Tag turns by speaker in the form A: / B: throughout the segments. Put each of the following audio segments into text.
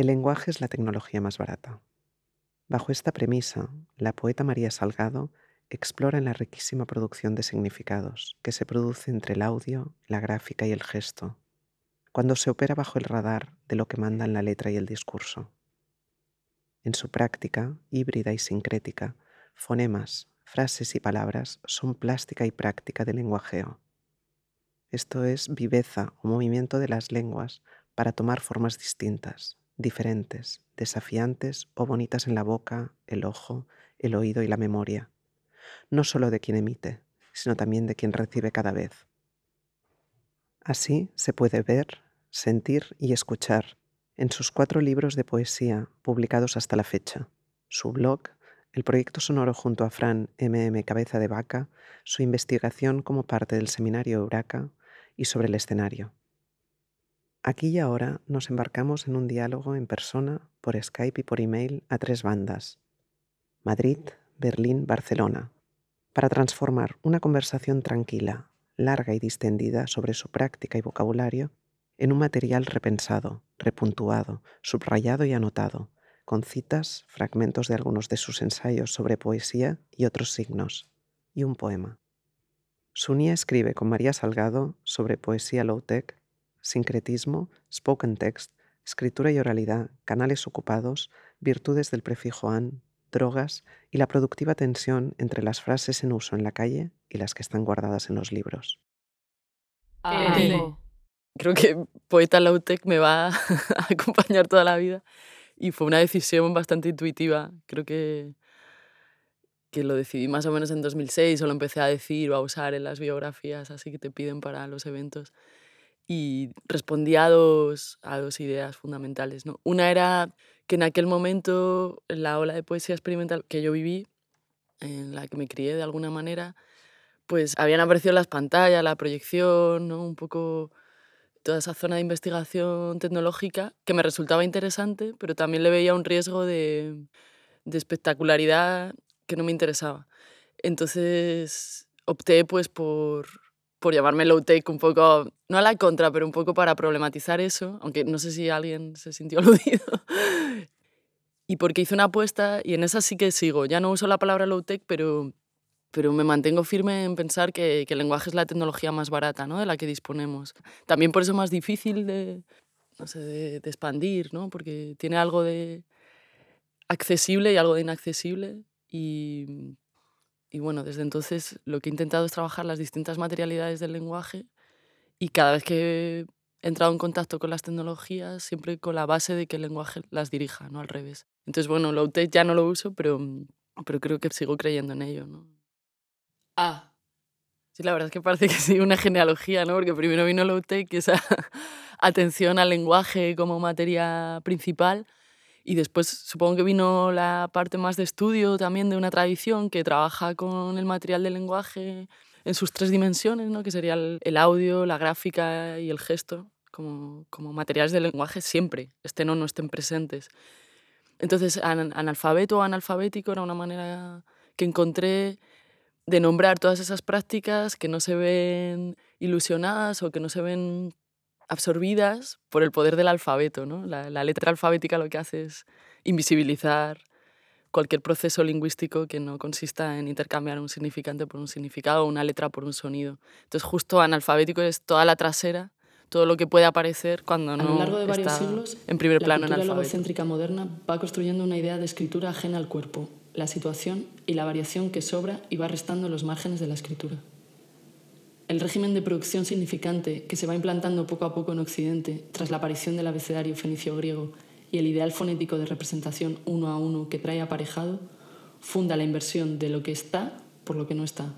A: El lenguaje es la tecnología más barata. Bajo esta premisa, la poeta María Salgado explora en la riquísima producción de significados que se produce entre el audio, la gráfica y el gesto, cuando se opera bajo el radar de lo que mandan la letra y el discurso. En su práctica, híbrida y sincrética, fonemas, frases y palabras son plástica y práctica del lenguajeo. Esto es viveza o movimiento de las lenguas para tomar formas distintas, diferentes, desafiantes o bonitas en la boca, el ojo, el oído y la memoria, no solo de quien emite, sino también de quien recibe cada vez. Así se puede ver, sentir y escuchar en sus cuatro libros de poesía publicados hasta la fecha, su blog, el proyecto sonoro junto a Fran MM Cabeza de Vaca, su investigación como parte del seminario Euraca y sobre el escenario. Aquí y ahora nos embarcamos en un diálogo en persona, por Skype y por email a tres bandas, Madrid, Berlín, Barcelona, para transformar una conversación tranquila, larga y distendida sobre su práctica y vocabulario en un material repensado, repuntuado, subrayado y anotado, con citas, fragmentos de algunos de sus ensayos sobre poesía y otros signos, y un poema. Sunia escribe con María Salgado sobre poesía low-tech sincretismo, spoken text, escritura y oralidad, canales ocupados, virtudes del prefijo an, drogas y la productiva tensión entre las frases en uso en la calle y las que están guardadas en los libros.
B: Creo que Poeta Lautec me va a acompañar toda la vida y fue una decisión bastante intuitiva. Creo que, que lo decidí más o menos en 2006 o lo empecé a decir o a usar en las biografías así que te piden para los eventos y respondía a dos, ideas fundamentales. ¿no? Una era que en aquel momento, la ola de poesía experimental que yo viví, en la que me crié de alguna manera, pues habían aparecido las pantallas, la proyección, un poco toda esa zona de investigación tecnológica que me resultaba interesante, pero también le veía un riesgo de, de espectacularidad que no me interesaba. Entonces opté pues por por llamarme low tech un poco, no a la contra, pero un poco para problematizar eso, aunque no sé si alguien se sintió aludido. y porque hice una apuesta y en esa sí que sigo. Ya no uso la palabra low tech, pero, pero me mantengo firme en pensar que, que el lenguaje es la tecnología más barata ¿no? de la que disponemos. También por eso es más difícil de, no sé, de, de expandir, ¿no? porque tiene algo de accesible y algo de inaccesible. Y, y bueno, desde entonces lo que he intentado es trabajar las distintas materialidades del lenguaje y cada vez que he entrado en contacto con las tecnologías, siempre con la base de que el lenguaje las dirija, no al revés. Entonces, bueno, Low-Tech ya no lo uso, pero, pero creo que sigo creyendo en ello. ¿no? Ah, sí, la verdad es que parece que sí, una genealogía, ¿no? Porque primero vino Low-Tech, esa atención al lenguaje como materia principal, y después supongo que vino la parte más de estudio también de una tradición que trabaja con el material del lenguaje en sus tres dimensiones, ¿no? que sería el, audio, la gráfica y el gesto, como, como materiales del lenguaje siempre, estén o no estén presentes. Entonces, analfabeto o analfabético era una manera que encontré de nombrar todas esas prácticas que no se ven ilusionadas o que no se ven absorbidas por el poder del alfabeto. ¿no? La, letra alfabética lo que hace es invisibilizar cualquier proceso lingüístico que no consista en intercambiar un significante por un significado o una letra por un sonido. Entonces, justo analfabético es toda la trasera, todo lo que puede aparecer cuando no
C: A lo largo de varios siglos,
B: en primer plano
C: la cultura logocéntrica moderna va construyendo una idea de escritura ajena al cuerpo, la situación y la variación que sobra y va restando los márgenes de la escritura. El régimen de producción significante que se va implantando poco a poco en Occidente tras la aparición del abecedario fenicio-griego y el ideal fonético de representación uno a uno que trae aparejado, funda la inversión de lo que está por lo que no está.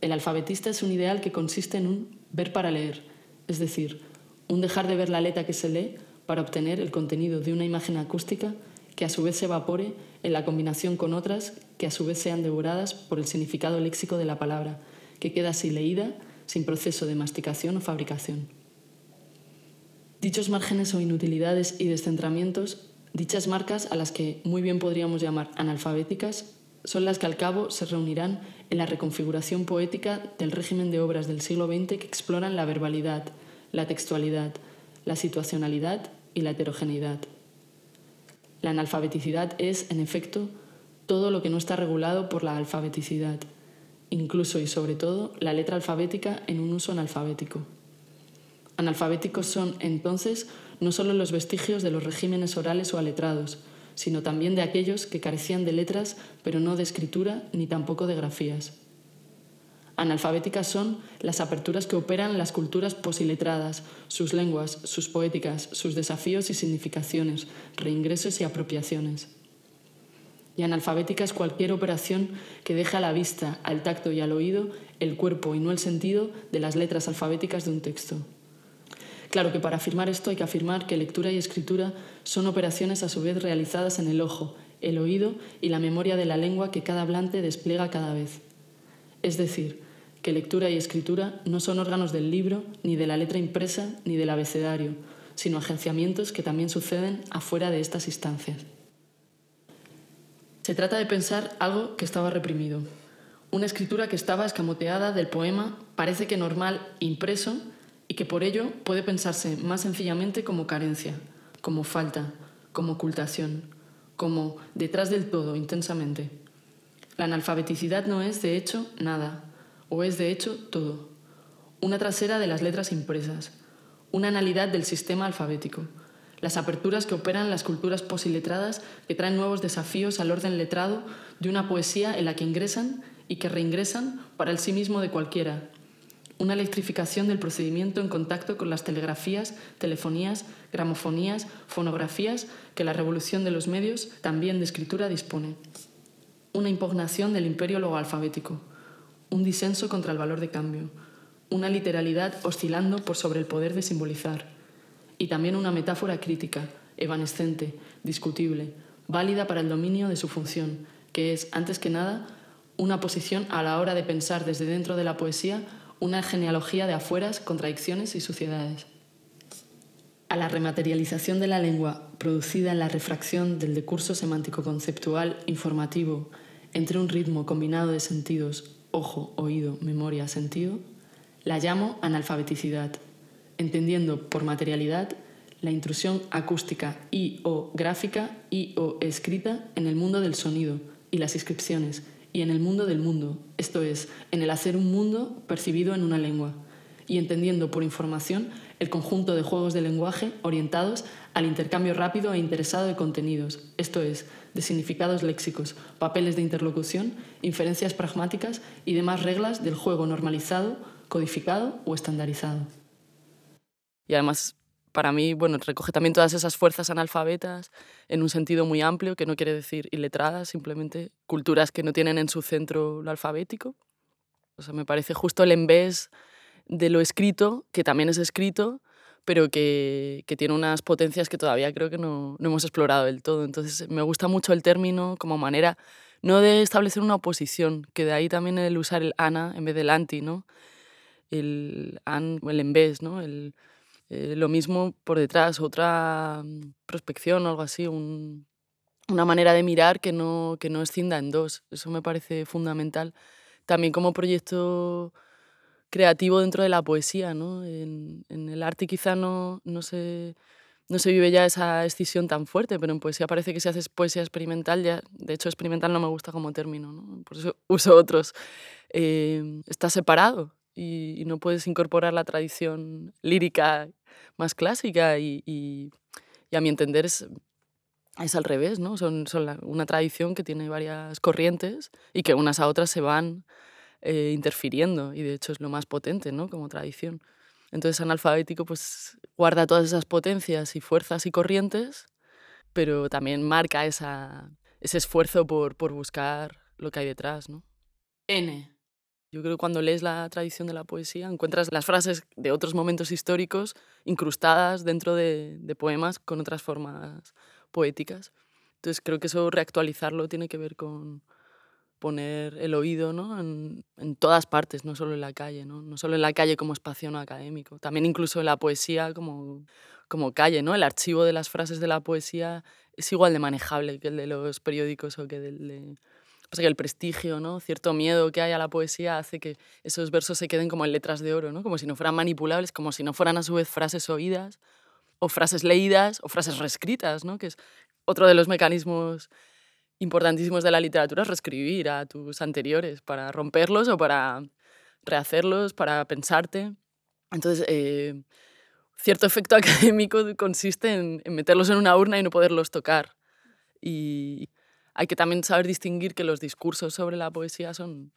C: El alfabetista es un ideal que consiste en un ver para leer, es decir, un dejar de ver la letra que se lee para obtener el contenido de una imagen acústica que a su vez se evapore en la combinación con otras que a su vez sean devoradas por el significado léxico de la palabra que queda así leída sin proceso de masticación o fabricación. Dichos márgenes o inutilidades y descentramientos, dichas marcas a las que muy bien podríamos llamar analfabéticas, son las que al cabo se reunirán en la reconfiguración poética del régimen de obras del siglo XX que exploran la verbalidad, la textualidad, la situacionalidad y la heterogeneidad. La analfabeticidad es, en efecto, todo lo que no está regulado por la alfabeticidad, incluso y sobre todo la letra alfabética en un uso analfabético. Analfabéticos son, entonces, no solo los vestigios de los regímenes orales o aletrados, sino también de aquellos que carecían de letras, pero no de escritura ni tampoco de grafías. Analfabéticas son las aperturas que operan las culturas posiletradas, sus lenguas, sus poéticas, sus desafíos y significaciones, reingresos y apropiaciones. Y analfabética es cualquier operación que deja a la vista, al tacto y al oído el cuerpo y no el sentido de las letras alfabéticas de un texto. Claro que para afirmar esto hay que afirmar que lectura y escritura son operaciones a su vez realizadas en el ojo, el oído y la memoria de la lengua que cada hablante despliega cada vez. Es decir, que lectura y escritura no son órganos del libro, ni de la letra impresa, ni del abecedario, sino agenciamientos que también suceden afuera de estas instancias. Se trata de pensar algo que estaba reprimido. Una escritura que estaba escamoteada del poema, parece que normal, impreso, y que por ello puede pensarse más sencillamente como carencia, como falta, como ocultación, como detrás del todo, intensamente. La analfabeticidad no es, de hecho, nada, o es de hecho todo. Una trasera de las letras impresas, una analidad del sistema alfabético, las aperturas que operan las culturas posiletradas que traen nuevos desafíos al orden letrado de una poesía en la que ingresan y que reingresan para el sí mismo de cualquiera. Una electrificación del procedimiento en contacto con las telegrafías, telefonías, gramofonías, fonografías que la revolución de los medios, también de escritura, dispone. Una impugnación del imperio logoalfabético un disenso contra el valor de cambio, una literalidad oscilando por sobre el poder de simbolizar, y también una metáfora crítica, evanescente, discutible, válida para el dominio de su función, que es, antes que nada, una posición a la hora de pensar desde dentro de la poesía una genealogía de afueras, contradicciones y suciedades. A la rematerialización de la lengua producida en la refracción del decurso semántico conceptual informativo entre un ritmo combinado de sentidos ojo, oído, memoria, sentido, la llamo analfabeticidad, entendiendo por materialidad la intrusión acústica y o gráfica y o escrita en el mundo del sonido y las inscripciones y en el mundo del mundo, esto es, en el hacer un mundo percibido en una lengua, y entendiendo por información el conjunto de juegos de lenguaje orientados al intercambio rápido e interesado de contenidos, esto es, de significados léxicos, papeles de interlocución, inferencias pragmáticas y demás reglas del juego normalizado, codificado o estandarizado.
B: Y además, para mí, bueno, recoge también todas esas fuerzas analfabetas en un sentido muy amplio, que no quiere decir iletradas, simplemente culturas que no tienen en su centro lo alfabético. O sea, me parece justo el envés de lo escrito, que también es escrito, pero que, que, tiene unas potencias que todavía creo que no, no, hemos explorado del todo. Entonces me gusta mucho el término como manera, no de establecer una oposición, que de ahí también el usar el ana en vez del anti, ¿no? El an, el en vez, ¿no? El, eh, lo mismo por detrás, otra mm, prospección o algo así, un, una manera de mirar que no, que no escinda en dos. Eso me parece fundamental. También como proyecto creativo dentro de la poesía, ¿no? En, el arte quizá no, no, se, no se vive ya esa escisión tan fuerte, pero en poesía parece que se hace poesía experimental, ya, de hecho experimental no me gusta como término, ¿no? por eso uso otros. Eh, está separado y, no puedes incorporar la tradición lírica más clásica y, y, a mi entender es, es al revés, ¿no? Son, son una tradición que tiene varias corrientes y que unas a otras se van eh, interfiriendo y de hecho es lo más potente ¿no? como tradición. Entonces analfabético pues guarda todas esas potencias y fuerzas y corrientes, pero también marca esa, ese esfuerzo por, por buscar lo que hay detrás. ¿no?
C: N.
B: Yo creo que cuando lees la tradición de la poesía encuentras las frases de otros momentos históricos incrustadas dentro de, de poemas con otras formas poéticas. Entonces creo que eso reactualizarlo tiene que ver con, poner el oído ¿no? en, en, todas partes, no solo en la calle, ¿no? no solo en la calle como espacio no académico, también incluso en la poesía como, como calle. ¿no? El archivo de las frases de la poesía es igual de manejable que el de los periódicos o que el de... Pasa que el prestigio, ¿no? cierto miedo que hay a la poesía hace que esos versos se queden como en letras de oro, ¿no? como si no fueran manipulables, como si no fueran a su vez frases oídas o frases leídas o frases reescritas, ¿no? que es otro de los mecanismos importantísimos de la literatura, es reescribir a tus anteriores para romperlos o para rehacerlos, para pensarte. Entonces, eh, cierto efecto académico consiste en, en meterlos en una urna y no poderlos tocar. Y hay que también saber distinguir que los discursos sobre la poesía son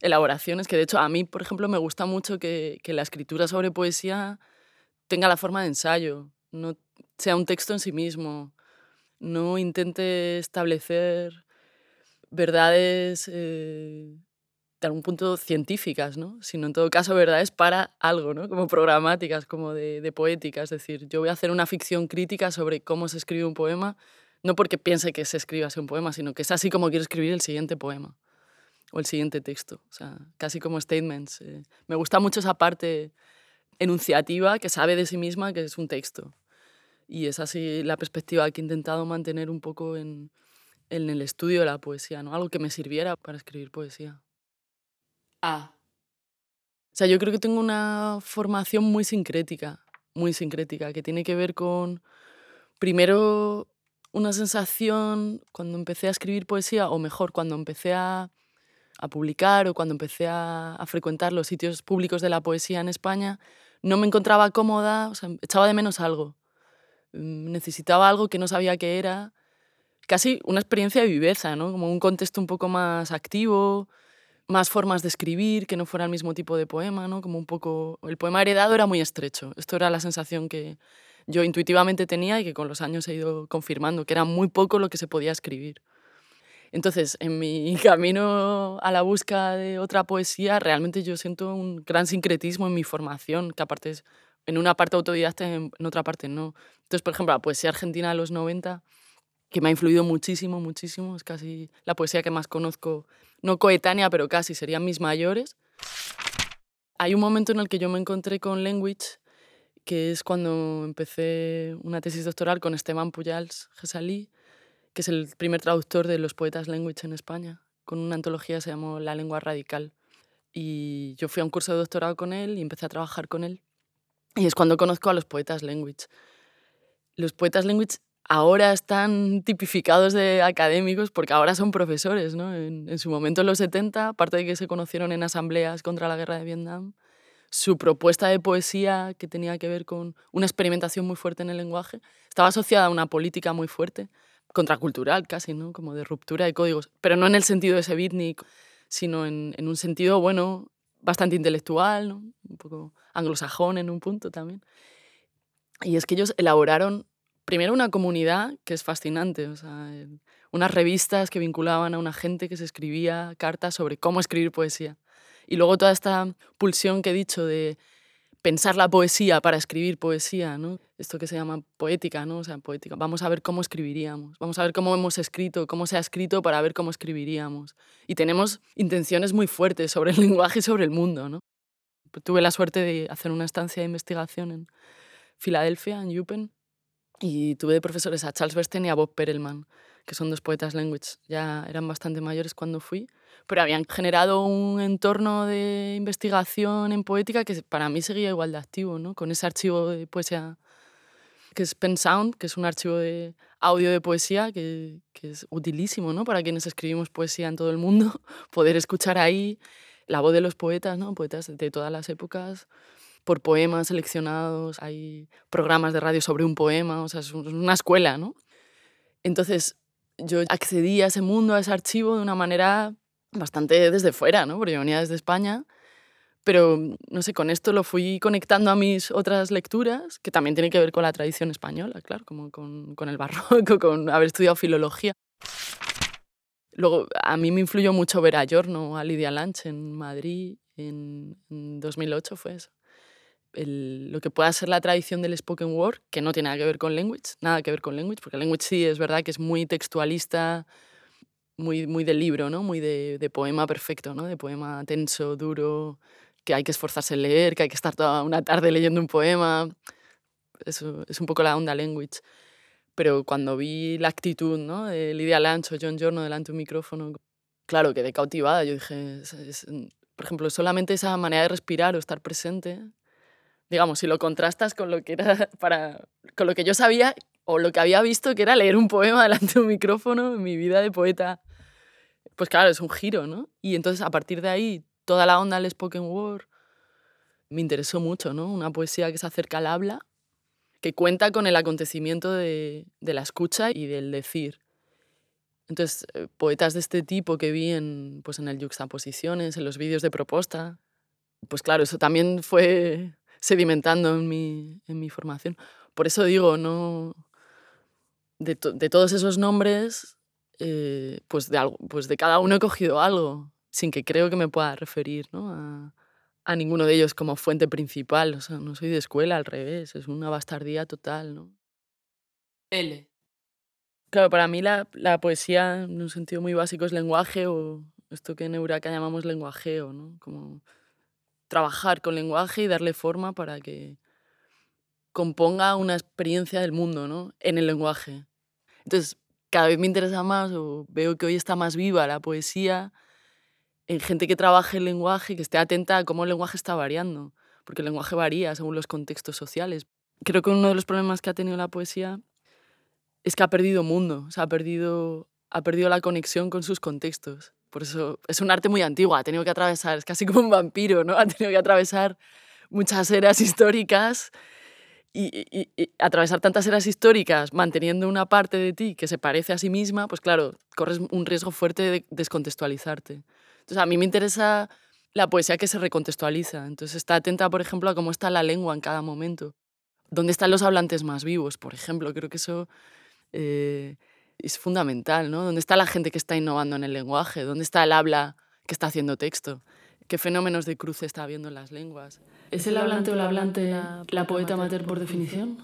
B: elaboraciones que de hecho a mí, por ejemplo, me gusta mucho que, que la escritura sobre poesía tenga la forma de ensayo, no sea un texto en sí mismo, no intente establecer verdades eh, de algún punto científicas, ¿no? sino en todo caso verdades para algo, ¿no? como programáticas, como de, de poética. Es decir, yo voy a hacer una ficción crítica sobre cómo se escribe un poema, no porque piense que se escriba así un poema, sino que es así como quiero escribir el siguiente poema o el siguiente texto, o sea, casi como statements. Eh. Me gusta mucho esa parte enunciativa que sabe de sí misma que es un texto. Y es así la perspectiva que he intentado mantener un poco en, en el estudio de la poesía, ¿no? Algo que me sirviera para escribir poesía. A. O sea, yo creo que tengo una formación muy sincrética, muy sincrética, que tiene que ver con, primero, una sensación cuando empecé a escribir poesía, o mejor, cuando empecé a a publicar o cuando empecé a, a, frecuentar los sitios públicos de la poesía en España, no me encontraba cómoda, o echaba de menos algo. Mm, necesitaba algo que no sabía qué era. Casi una experiencia de viveza, ¿no? Como un contexto un poco más activo, más formas de escribir, que no fuera el mismo tipo de poema, ¿no? Como un poco... El poema heredado era muy estrecho. Esto era la sensación que yo intuitivamente tenía y que con los años he ido confirmando, que era muy poco lo que se podía escribir. Entonces, en mi camino a la búsqueda de otra poesía, realmente yo siento un gran sincretismo en mi formación, que aparte es en una parte autodidacta y en, otra parte no. Entonces, por ejemplo, la poesía argentina de los 90, que me ha influido muchísimo, muchísimo, es casi la poesía que más conozco, no coetánea, pero casi, serían mis mayores. Hay un momento en el que yo me encontré con Language, que es cuando empecé una tesis doctoral con Esteban Pujals Gesalí, que es el primer traductor de los poetas language en España, con una antología que se llamó La lengua radical. Y yo fui a un curso de doctorado con él y empecé a trabajar con él. Y es cuando conozco a los poetas language. Los poetas language ahora están tipificados de académicos porque ahora son profesores. ¿no? En, en, su momento, en los 70, aparte de que se conocieron en asambleas contra la guerra de Vietnam, su propuesta de poesía, que tenía que ver con una experimentación muy fuerte en el lenguaje, estaba asociada a una política muy fuerte contracultural casi, ¿no? Como de ruptura de códigos, pero no en el sentido de ese beatnik, sino en, en un sentido, bueno, bastante intelectual, ¿no? Un poco anglosajón en un punto también. Y es que ellos elaboraron primero una comunidad que es fascinante, o sea, unas revistas que vinculaban a una gente que se escribía cartas sobre cómo escribir poesía. Y luego toda esta pulsión que he dicho de pensar la poesía para escribir poesía, ¿no? Esto que se llama poética, ¿no? O sea, poética. Vamos a ver cómo escribiríamos, vamos a ver cómo hemos escrito, cómo se ha escrito para ver cómo escribiríamos. Y tenemos intenciones muy fuertes sobre el lenguaje y sobre el mundo, ¿no? Tuve la suerte de hacer una estancia de investigación en Filadelfia, en UPenn, y tuve de profesores a Charles Bernstein y a Bob Perelman, que son dos poetas language. Ya eran bastante mayores cuando fui, pero habían generado un entorno de investigación en poética que para mí seguía igual de activo, ¿no? Con ese archivo de poesía que es Pen Sound, que es un archivo de audio de poesía que, que es utilísimo, ¿no? Para quienes escribimos poesía en todo el mundo, poder escuchar ahí la voz de los poetas, ¿no? Poetas de todas las épocas, por poemas seleccionados, hay programas de radio sobre un poema, o sea, es una escuela, ¿no? Entonces, yo accedí a ese mundo, a ese archivo de una manera bastante desde fuera, ¿no? Porque yo venía desde España, pero no sé, con esto lo fui conectando a mis otras lecturas, que también tienen que ver con la tradición española, claro, como con, con el barroco, con haber estudiado filología. Luego, a mí me influyó mucho ver a Giorno, a Lidia Lange en Madrid, en 2008 fue eso. El, lo que pueda ser la tradición del spoken word, que no tiene nada que ver con language, nada que ver con language, porque language sí es verdad que es muy textualista, muy, muy de libro, ¿no? Muy de, de, poema perfecto, ¿no? De poema tenso, duro, que hay que esforzarse en leer, que hay que estar toda una tarde leyendo un poema. Eso es un poco la onda language. Pero cuando vi la actitud, ¿no? De Lidia Lancho, John Giorno delante de un micrófono, claro, quedé cautivada. Yo dije, es, es, por ejemplo, solamente esa manera de respirar o estar presente digamos, si lo contrastas con lo que era para con lo que yo sabía o lo que había visto que era leer un poema delante de un micrófono en mi vida de poeta, pues claro, es un giro, ¿no? Y entonces a partir de ahí toda la onda del spoken word me interesó mucho, ¿no? Una poesía que se acerca al habla, que cuenta con el acontecimiento de, de la escucha y del decir. Entonces, eh, poetas de este tipo que vi en, pues en el Juxtaposiciones, en los vídeos de Proposta, pues claro, eso también fue sedimentando en mi, en mi formación. Por eso digo, no de, de todos esos nombres, eh, pues, de algo, pues de cada uno he cogido algo, sin que creo que me pueda referir ¿no? a, a ninguno de ellos como fuente principal. O sea, no soy de escuela, al revés, es una bastardía total. ¿no?
C: L.
B: Claro, para mí la, la, poesía, en un sentido muy básico, es lenguaje o esto que en Euraca llamamos lenguajeo, ¿no? Como trabajar con lenguaje y darle forma para que componga una experiencia del mundo, ¿no? En el lenguaje. Entonces, cada vez me interesa más o veo que hoy está más viva la poesía en gente que trabaje el lenguaje, que esté atenta a cómo el lenguaje está variando, porque el lenguaje varía según los contextos sociales. Creo que uno de los problemas que ha tenido la poesía es que ha perdido mundo, o ha perdido, ha perdido la conexión con sus contextos. Por eso es un arte muy antiguo, ha tenido que atravesar, es casi como un vampiro, ¿no? Ha tenido que atravesar muchas eras históricas y, y, y, atravesar tantas eras históricas manteniendo una parte de ti que se parece a sí misma, pues claro, corres un riesgo fuerte de descontextualizarte. Entonces, a mí me interesa la poesía que se recontextualiza. Entonces, está atenta, por ejemplo, a cómo está la lengua en cada momento. ¿Dónde están los hablantes más vivos, por ejemplo? Creo que eso eh, es fundamental, ¿no? ¿Dónde está la gente que está innovando en el lenguaje? ¿Dónde está el habla que está haciendo texto? ¿Qué fenómenos de cruce está habiendo en las lenguas?
C: ¿Es el hablante o el hablante la, la poeta mater por definición?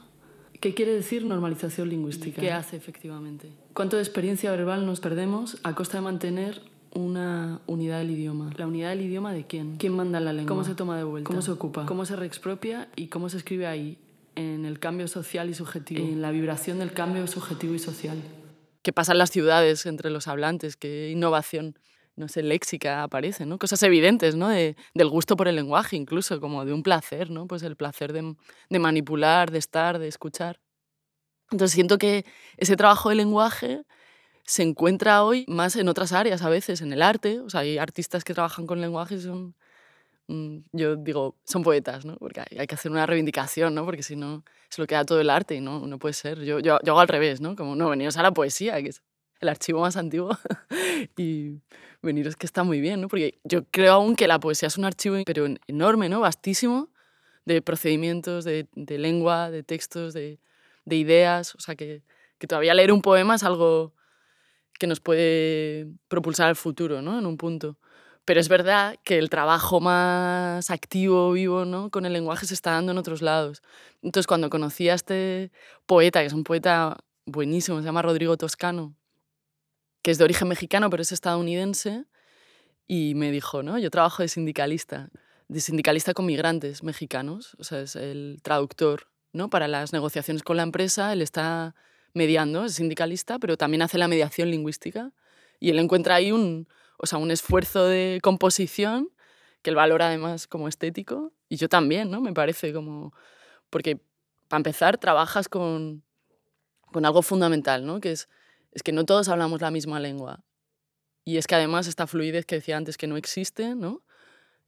C: ¿Qué quiere decir normalización lingüística?
B: ¿Qué hace efectivamente?
C: ¿Cuánto de experiencia verbal nos perdemos a costa de mantener una unidad del idioma?
B: ¿La unidad del idioma de quién?
C: ¿Quién manda la lengua?
B: ¿Cómo se toma de vuelta?
C: ¿Cómo se ocupa?
B: ¿Cómo se reexpropia y cómo se escribe ahí? en el cambio social y subjetivo.
C: En la vibración del cambio subjetivo y social.
B: ¿Qué pasa en las ciudades entre los hablantes? ¿Qué innovación, no sé, léxica aparece? ¿no? Cosas evidentes, ¿no? De, del gusto por el lenguaje, incluso, como de un placer, ¿no? Pues el placer de, de manipular, de estar, de escuchar. Entonces siento que ese trabajo de lenguaje se encuentra hoy más en otras áreas a veces, en el arte. O sea, hay artistas que trabajan con lenguaje y son yo digo, son poetas, ¿no? Porque hay, que hacer una reivindicación, ¿no? Porque si no, se lo queda todo el arte y no, no puede ser. Yo, yo, yo hago al revés, ¿no? Como, no, veniros a la poesía, que es el archivo más antiguo, y veniros que está muy bien, ¿no? Porque yo creo aún que la poesía es un archivo pero enorme, ¿no? Vastísimo, de procedimientos, de, de lengua, de textos, de, de, ideas, o sea, que, que todavía leer un poema es algo que nos puede propulsar al futuro, ¿no? En un punto. Pero es verdad que el trabajo más activo, vivo, ¿no? con el lenguaje se está dando en otros lados. Entonces, cuando conocí a este poeta, que es un poeta buenísimo, se llama Rodrigo Toscano, que es de origen mexicano, pero es estadounidense, y me dijo, ¿no? Yo trabajo de sindicalista, de sindicalista con migrantes mexicanos, o sea, es el traductor, ¿no? Para las negociaciones con la empresa, él está mediando, es sindicalista, pero también hace la mediación lingüística, y él encuentra ahí un, o sea, un esfuerzo de composición que él valora además como estético y yo también, ¿no? Me parece como... Porque, para empezar, trabajas con, con algo fundamental, ¿no? Que es, es que no todos hablamos la misma lengua. Y es que además esta fluidez que decía antes que no existe, ¿no?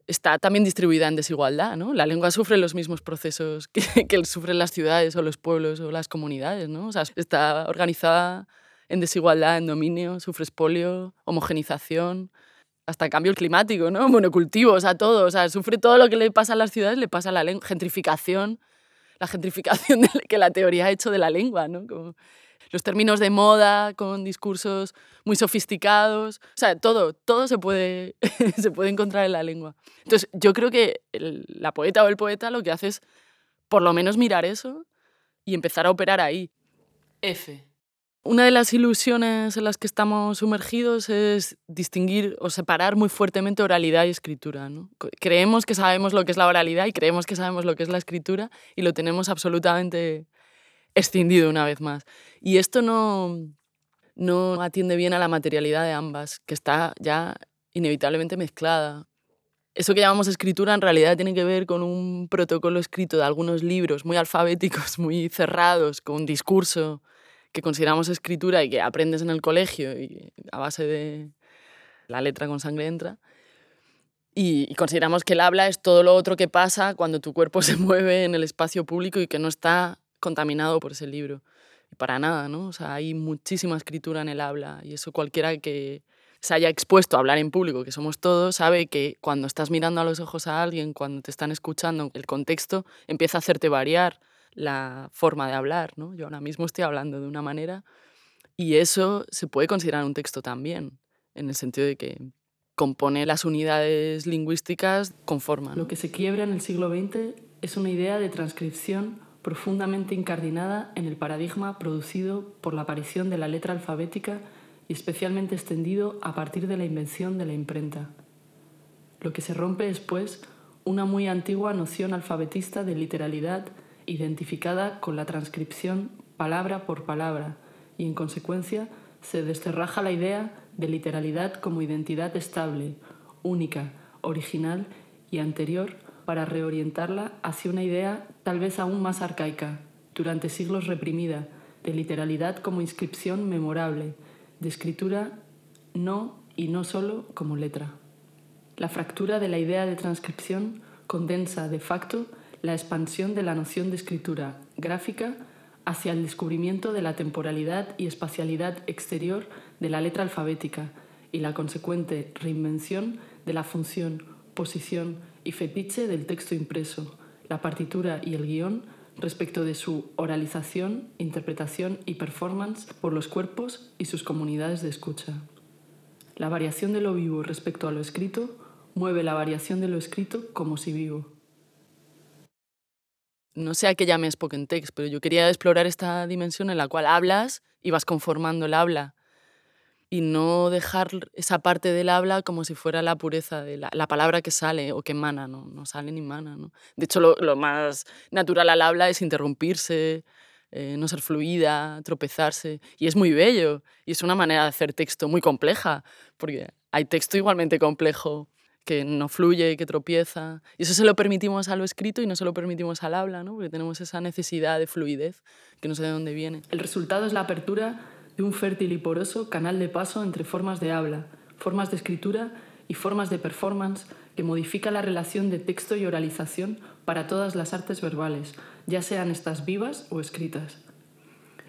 B: Está también distribuida en desigualdad, ¿no? La lengua sufre los mismos procesos que, que sufren las ciudades o los pueblos o las comunidades, ¿no? O sea, está organizada en desigualdad, en dominio, sufre espolio, homogenización, hasta cambio climático, ¿no? Monocultivo, o sea, todo. O sea, sufre todo lo que le pasa a las ciudades, le pasa a la lengua. Gentrificación, la gentrificación que la teoría ha hecho de la lengua, ¿no? Como los términos de moda con discursos muy sofisticados. O sea, todo, todo se puede, se puede encontrar en la lengua. Entonces, yo creo que la poeta o el poeta lo que hace es por lo menos mirar eso y empezar a operar ahí.
C: F.
B: Una de las ilusiones en las que estamos sumergidos es distinguir o separar muy fuertemente oralidad y escritura. ¿no? Creemos que sabemos lo que es la oralidad y creemos que sabemos lo que es la escritura y lo tenemos absolutamente escindido una vez más. Y esto no, no atiende bien a la materialidad de ambas, que está ya inevitablemente mezclada. eso que llamamos escritura en realidad tiene que ver con un protocolo escrito de algunos libros muy alfabéticos, muy cerrados, con un discurso que consideramos escritura y que aprendes en el colegio y a base de la letra con sangre entra. Y, consideramos que el habla es todo lo otro que pasa cuando tu cuerpo se mueve en el espacio público y que no está contaminado por ese libro. Para nada, ¿no? O sea, hay muchísima escritura en el habla y eso cualquiera que se haya expuesto a hablar en público, que somos todos, sabe que cuando estás mirando a los ojos a alguien, cuando te están escuchando, el contexto empieza a hacerte variar la forma de hablar, ¿no? Yo ahora mismo estoy hablando de una manera y eso se puede considerar un texto también, en el sentido de que compone las unidades lingüísticas con forma.
C: Lo que se quiebra en el siglo XX es una idea de transcripción profundamente incardinada en el paradigma producido por la aparición de la letra alfabética y especialmente extendido a partir de la invención de la imprenta. Lo que se rompe es, pues, una muy antigua noción alfabetista de literalidad identificada con la transcripción palabra por palabra y, en consecuencia, se desterraja la idea de literalidad como identidad estable, única, original y anterior para reorientarla hacia una idea tal vez aún más arcaica, durante siglos reprimida, de literalidad como inscripción memorable, de escritura no y no solo como letra. La fractura de la idea de transcripción condensa de facto la expansión de la noción de escritura gráfica hacia el descubrimiento de la temporalidad y espacialidad exterior de la letra alfabética y la consecuente reinvención de la función, posición y fetiche del texto impreso, la partitura y el guion respecto de su oralización, interpretación y performance por los cuerpos y sus comunidades de escucha. La variación de lo vivo respecto a lo escrito mueve la variación de lo escrito como si vivo
B: no sé a qué llame spoken text, pero yo quería explorar esta dimensión en la cual hablas y vas conformando el habla y no dejar esa parte del habla como si fuera la pureza de la, palabra que sale o que emana, no, no sale ni mana. ¿no? De hecho, lo, más natural al habla es interrumpirse, eh, no ser fluida, tropezarse, y es muy bello, y es una manera de hacer texto muy compleja, porque hay texto igualmente complejo que no fluye, que tropieza. Y eso se lo permitimos a lo escrito y no se lo permitimos al habla, ¿no? porque tenemos esa necesidad de fluidez que no sé de dónde viene.
C: El resultado es la apertura de un fértil y poroso canal de paso entre formas de habla, formas de escritura y formas de performance que modifica la relación de texto y oralización para todas las artes verbales, ya sean estas vivas o escritas.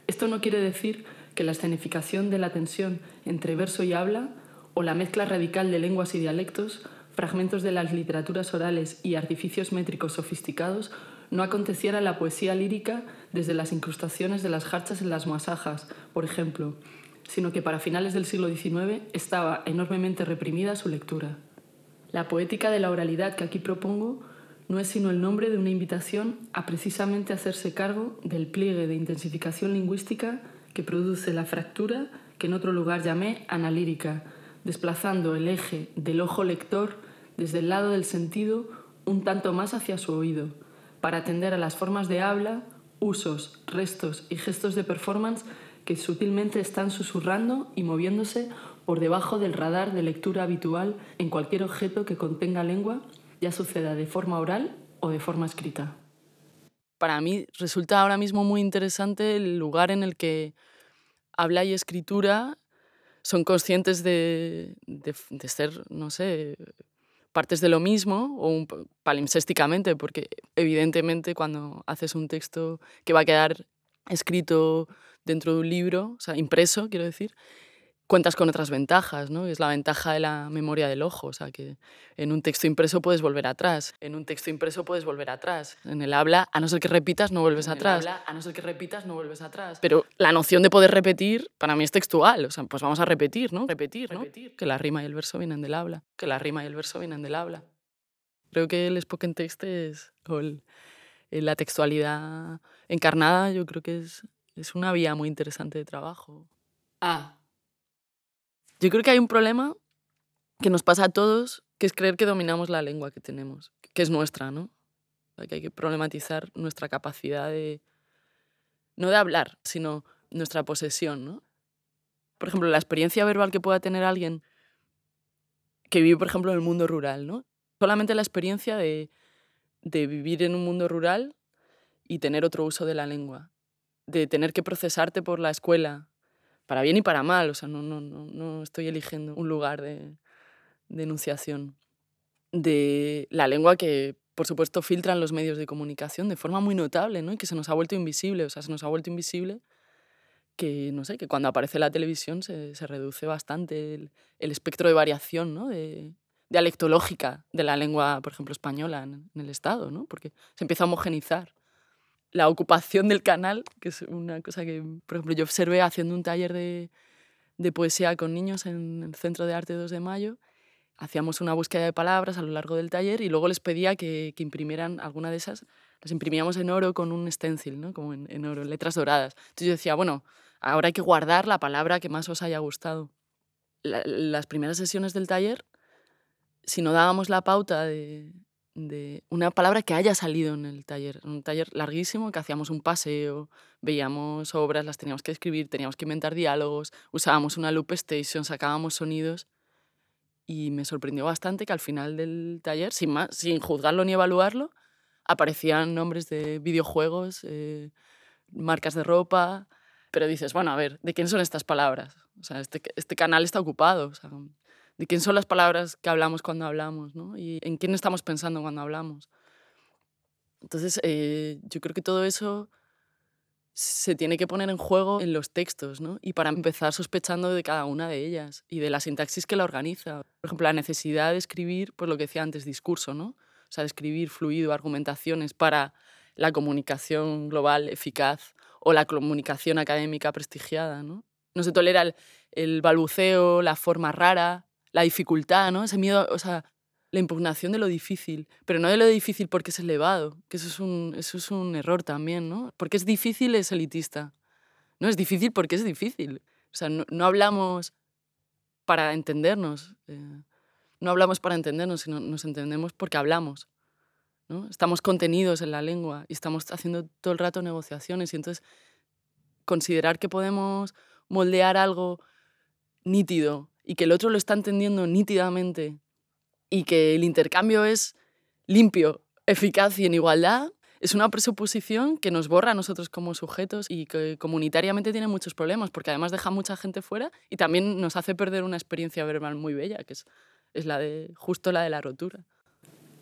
C: Esto no quiere decir que la escenificación de la tensión entre verso y habla o la mezcla radical de lenguas y dialectos fragmentos de las literaturas orales y artificios métricos sofisticados, no aconteciera la poesía lírica desde las incrustaciones de las jarchas en las masajas, por ejemplo, sino que para finales del siglo XIX estaba enormemente reprimida su lectura. La poética de la oralidad que aquí propongo no es sino el nombre de una invitación a precisamente hacerse cargo del pliegue de intensificación lingüística que produce la fractura que en otro lugar llamé analírica, desplazando el eje del ojo lector desde el lado del sentido un tanto más hacia su oído, para atender a las formas de habla, usos, restos y gestos de performance que sutilmente están susurrando y moviéndose por debajo del radar de lectura habitual en cualquier objeto que contenga lengua, ya suceda de forma oral o de forma escrita.
B: Para mí resulta ahora mismo muy interesante el lugar en el que habla y escritura son conscientes de, de, ser, no sé, partes de lo mismo o un, palimpsésticamente, porque evidentemente cuando haces un texto que va a quedar escrito dentro de un libro, o sea, impreso, quiero decir, cuentas con otras ventajas, ¿no? Es la ventaja de la memoria del ojo, o sea, que en un texto impreso puedes volver atrás, en un texto impreso puedes volver atrás, en el habla, a no ser que repitas, no vuelves atrás.
C: a no ser que repitas, no vuelves atrás.
B: Pero la noción de poder repetir, para mí es textual, o sea, pues vamos a repetir, ¿no? Repetir, ¿no? Que la rima y el verso vienen del habla, que la rima y el verso vienen del habla. Creo que el spoken text es, o la textualidad encarnada, yo creo que es, es una vía muy interesante de trabajo.
C: Ah,
B: yo creo que hay un problema que nos pasa a todos, que es creer que dominamos la lengua que tenemos, que es nuestra, ¿no? Que hay que problematizar nuestra capacidad de, no de hablar, sino nuestra posesión, ¿no? Por ejemplo, la experiencia verbal que pueda tener alguien que vive, por ejemplo, en el mundo rural, ¿no? Solamente la experiencia de, de vivir en un mundo rural y tener otro uso de la lengua, de tener que procesarte por la escuela, para bien y para mal, o sea, no, no, no, no estoy eligiendo un lugar de, de enunciación, de la lengua que, por supuesto, filtran los medios de comunicación de forma muy notable, ¿no? Y que se nos ha vuelto invisible, o sea, se nos ha vuelto invisible que, no sé, que cuando aparece la televisión se, se reduce bastante el, el, espectro de variación, ¿no? De, dialectológica de la lengua, por ejemplo, española en, el Estado, ¿no? Porque se empieza a homogenizar la ocupación del canal, que es una cosa que, por ejemplo, yo observé haciendo un taller de, de poesía con niños en el Centro de Arte 2 de Mayo. Hacíamos una búsqueda de palabras a lo largo del taller y luego les pedía que, que imprimieran alguna de esas. Las imprimíamos en oro con un stencil, ¿no? como en, en oro, letras doradas. Entonces yo decía, bueno, ahora hay que guardar la palabra que más os haya gustado. La, las primeras sesiones del taller, si no dábamos la pauta de, de una palabra que haya salido en el taller. Un taller larguísimo que hacíamos un paseo, veíamos obras, las teníamos que escribir, teníamos que inventar diálogos, usábamos una loop station, sacábamos sonidos. Y me sorprendió bastante que al final del taller, sin, más, sin juzgarlo ni evaluarlo, aparecían nombres de videojuegos, eh, marcas de ropa. Pero dices, bueno, a ver, ¿de quién son estas palabras? O sea, este, este canal está ocupado. De quién son las palabras que hablamos cuando hablamos, ¿no? Y en quién estamos pensando cuando hablamos. Entonces, eh, yo creo que todo eso se tiene que poner en juego en los textos, ¿no? Y para empezar sospechando de cada una de ellas y de la sintaxis que la organiza. Por ejemplo, la necesidad de escribir, pues lo que decía antes, discurso, ¿no? O sea, de escribir fluido, argumentaciones para la comunicación global eficaz o la comunicación académica prestigiada, ¿no? No se tolera el, el balbuceo, la forma rara, la dificultad, ¿no? Ese miedo, o sea, la impugnación de lo difícil, pero no de lo difícil porque es elevado, que eso es un, eso es un error también, ¿no? Porque es difícil es elitista. No es difícil porque es difícil. O sea, no, no hablamos para entendernos, eh, no hablamos para entendernos, sino nos entendemos porque hablamos. ¿no? Estamos contenidos en la lengua y estamos haciendo todo el rato negociaciones y entonces considerar que podemos moldear algo nítido y que el otro lo está entendiendo nítidamente y que el intercambio es limpio, eficaz y en igualdad, es una presuposición que nos borra a nosotros como sujetos y que comunitariamente tiene muchos problemas, porque además deja mucha gente fuera y también nos hace perder una experiencia verbal muy bella, que es, es la de, justo la de la rotura.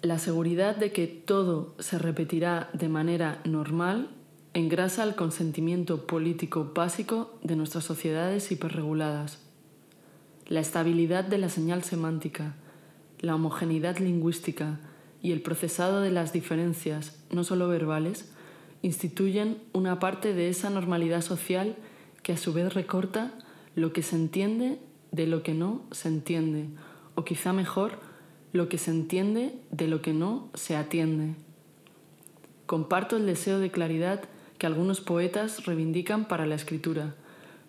C: La seguridad de que todo se repetirá de manera normal engrasa el consentimiento político básico de nuestras sociedades hiperreguladas la estabilidad de la señal semántica, la homogeneidad lingüística y el procesado de las diferencias, no solo verbales, instituyen una parte de esa normalidad social que a su vez recorta lo que se entiende de lo que no se entiende, o quizá mejor, lo que se entiende de lo que no se atiende. Comparto el deseo de claridad que algunos poetas reivindican para la escritura,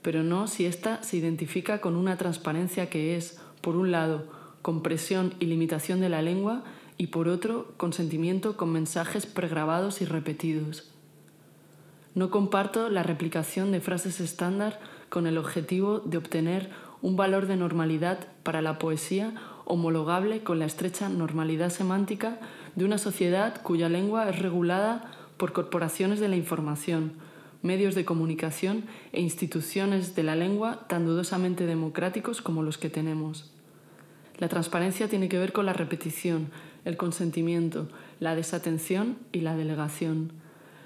C: pero no si ésta se identifica con una transparencia que es, por un lado, compresión y limitación de la lengua y por otro, consentimiento con mensajes pregrabados y repetidos. No comparto la replicación de frases estándar con el objetivo de obtener un valor de normalidad para la poesía homologable con la estrecha normalidad semántica de una sociedad cuya lengua es regulada por corporaciones de la información, medios de comunicación e instituciones de la lengua tan dudosamente democráticos como los que tenemos. La transparencia tiene que ver con la repetición, el consentimiento, la desatención y la delegación,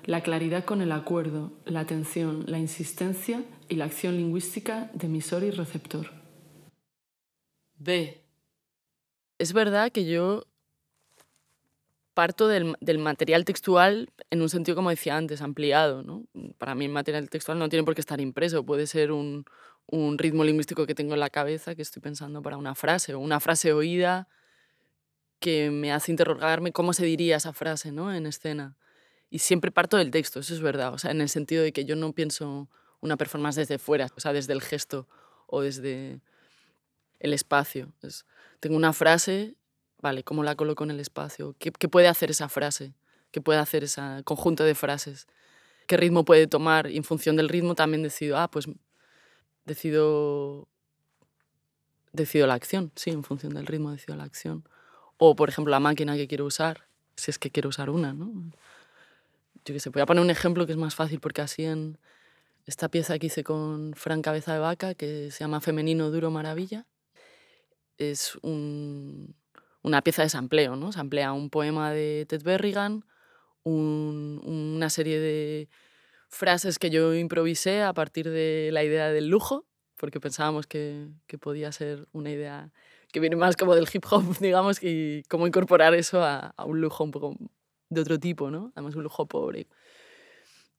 C: la claridad con el acuerdo, la atención, la insistencia y la acción lingüística de emisor y receptor.
B: B. Es verdad que yo parto del, del, material textual en un sentido, como decía antes, ampliado. ¿no? Para mí el material textual no tiene por qué estar impreso, puede ser un, un, ritmo lingüístico que tengo en la cabeza, que estoy pensando para una frase, o una frase oída que me hace interrogarme cómo se diría esa frase ¿no? en escena. Y siempre parto del texto, eso es verdad, o sea, en el sentido de que yo no pienso una performance desde fuera, o sea, desde el gesto o desde el espacio. Es, tengo una frase vale, ¿cómo la coloco en el espacio? ¿Qué, ¿Qué, puede hacer esa frase? ¿Qué puede hacer ese conjunto de frases? ¿Qué ritmo puede tomar? Y en función del ritmo también decido, ah, pues decido, decido la acción, sí, en función del ritmo decido la acción. o por ejemplo la máquina que quiero usar, si es que quiero usar una, ¿no? Yo que sé, voy a poner un ejemplo que es más fácil porque así en esta pieza que hice con Fran Cabeza de Vaca, que se llama Femenino Duro Maravilla, es una pieza de sampleo, ¿no? Samplea un poema de Ted Berrigan, una serie de frases que yo improvisé a partir de la idea del lujo, porque pensábamos que, que podía ser una idea que viene más como del hip hop, digamos, y cómo incorporar eso a, a, un lujo un poco de otro tipo, ¿no? Además un lujo pobre.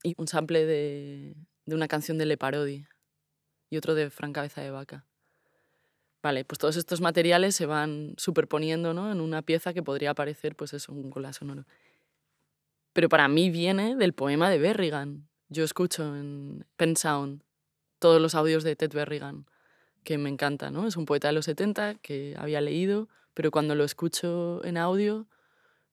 B: Y un sample de, de una canción de Le Parodi y otro de Fran Cabeza de Vaca. Vale, pues todos estos materiales se van superponiendo ¿no? en una pieza que podría parecer, pues eso, un cola sonoro. Pero para mí viene del poema de Berrigan. Yo escucho en Pen Sound todos los audios de Ted Berrigan, que me encanta, ¿no? Es un poeta de los 70 que había leído, pero cuando lo escucho en audio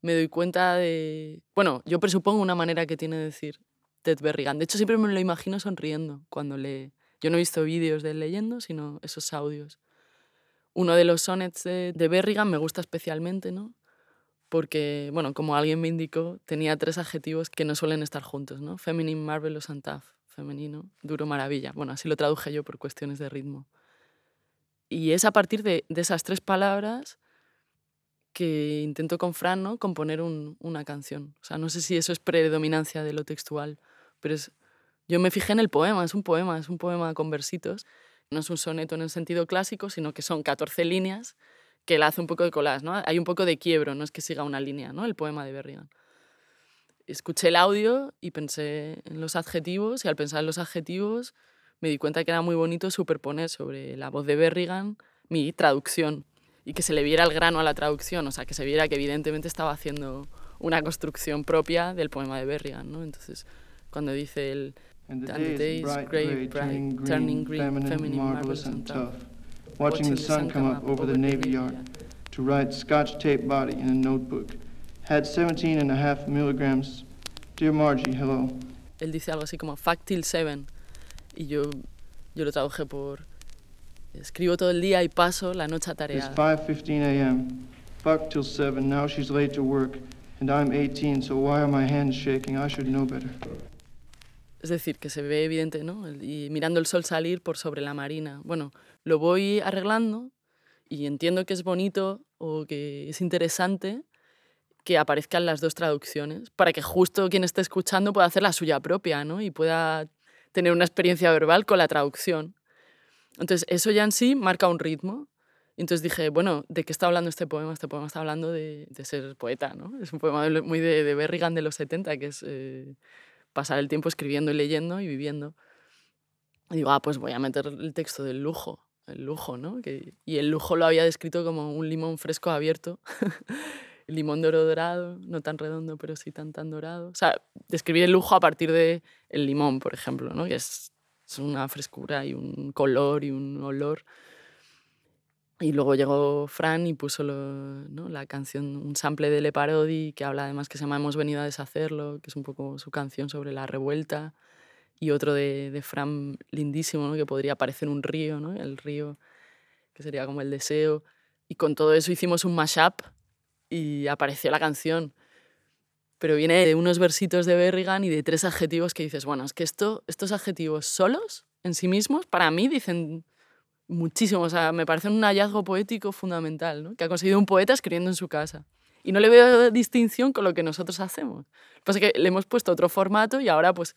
B: me doy cuenta de... Bueno, yo presupongo una manera que tiene de decir Ted Berrigan. De hecho, siempre me lo imagino sonriendo cuando lee. Yo no he visto vídeos de él leyendo, sino esos audios. Uno de los sonnets de, Berrigan me gusta especialmente, ¿no? Porque, bueno, como alguien me indicó, tenía tres adjetivos que no suelen estar juntos, ¿no? Feminine, marvelous and tough. Femenino, duro, maravilla. Bueno, así lo traduje yo por cuestiones de ritmo. Y es a partir de, esas tres palabras que intento con Fran ¿no? componer un, una canción. O sea, no sé si eso es predominancia de lo textual, pero es, yo me fijé en el poema, es un poema, es un poema con versitos no es un soneto en el sentido clásico, sino que son 14 líneas que la hace un poco de collage, ¿no? Hay un poco de quiebro, no es que siga una línea, ¿no? El poema de Berrigan. Escuché el audio y pensé en los adjetivos y al pensar en los adjetivos me di cuenta que era muy bonito superponer sobre la voz de Berrigan mi traducción y que se le viera el grano a la traducción, o sea, que se viera que evidentemente estaba haciendo una construcción propia del poema de Berrigan, ¿no? Entonces, cuando dice el
D: And the
B: And the
D: day is bright,
B: gray, bright,
D: turning green,
B: turning green,
D: feminine,
B: feminine,
D: marvelous, and tough. Watching the sun come up over the navy yard to write scotch tape body in a notebook. Had 17 and a half milligrams. Dear Margie, hello.
B: Él dice algo así como till seven y yo, yo lo traduje por escribo todo el día y paso la noche
D: It's 5:15 a.m. Fuck till 7. Now she's late to work, and I'm 18, so why are my hands shaking? I should know better.
B: Es decir, que se ve evidente, ¿no? Y mirando el sol salir por sobre la marina. Bueno, lo voy arreglando y entiendo que es bonito o que es interesante que aparezcan las dos traducciones para que justo quien esté escuchando pueda hacer la suya propia, ¿no? Y pueda tener una experiencia verbal con la traducción. Entonces, eso ya en sí marca un ritmo. Entonces dije, bueno, ¿de qué está hablando este poema? Este poema está hablando de, de ser poeta, ¿no? Es un poema muy de, de Berrigan de los 70, que es eh, pasar el tiempo escribiendo y leyendo y viviendo. Y digo, ah, pues voy a meter el texto del lujo, el lujo, ¿no? Y el lujo lo había descrito como un limón fresco abierto, limón de dorado, no tan redondo, pero sí tan tan dorado. O sea, describir el lujo a partir de el limón, por ejemplo, ¿no? Que es una frescura y un color y un olor. Y luego llegó Fran y puso lo- ¿no? la canción, un sample de Le Parodi, que habla además que se llama Hemos venido a deshacerlo, que es un poco su canción sobre la revuelta. Y otro de, de Fran lindísimo, ¿no? que podría parecer un río, ¿no? el río que sería como el deseo. Y con todo eso hicimos un mashup y apareció la canción. Pero viene de unos versitos de Berrigan y de tres adjetivos que dices, bueno, es que esto, estos adjetivos solos, en sí mismos, para mí dicen muchísimo. O sea, me parece un hallazgo poético fundamental, ¿no? que ha conseguido un poeta escribiendo en su casa. Y no le veo distinción con lo que nosotros hacemos. Lo que pasa es que le hemos puesto otro formato y ahora, pues,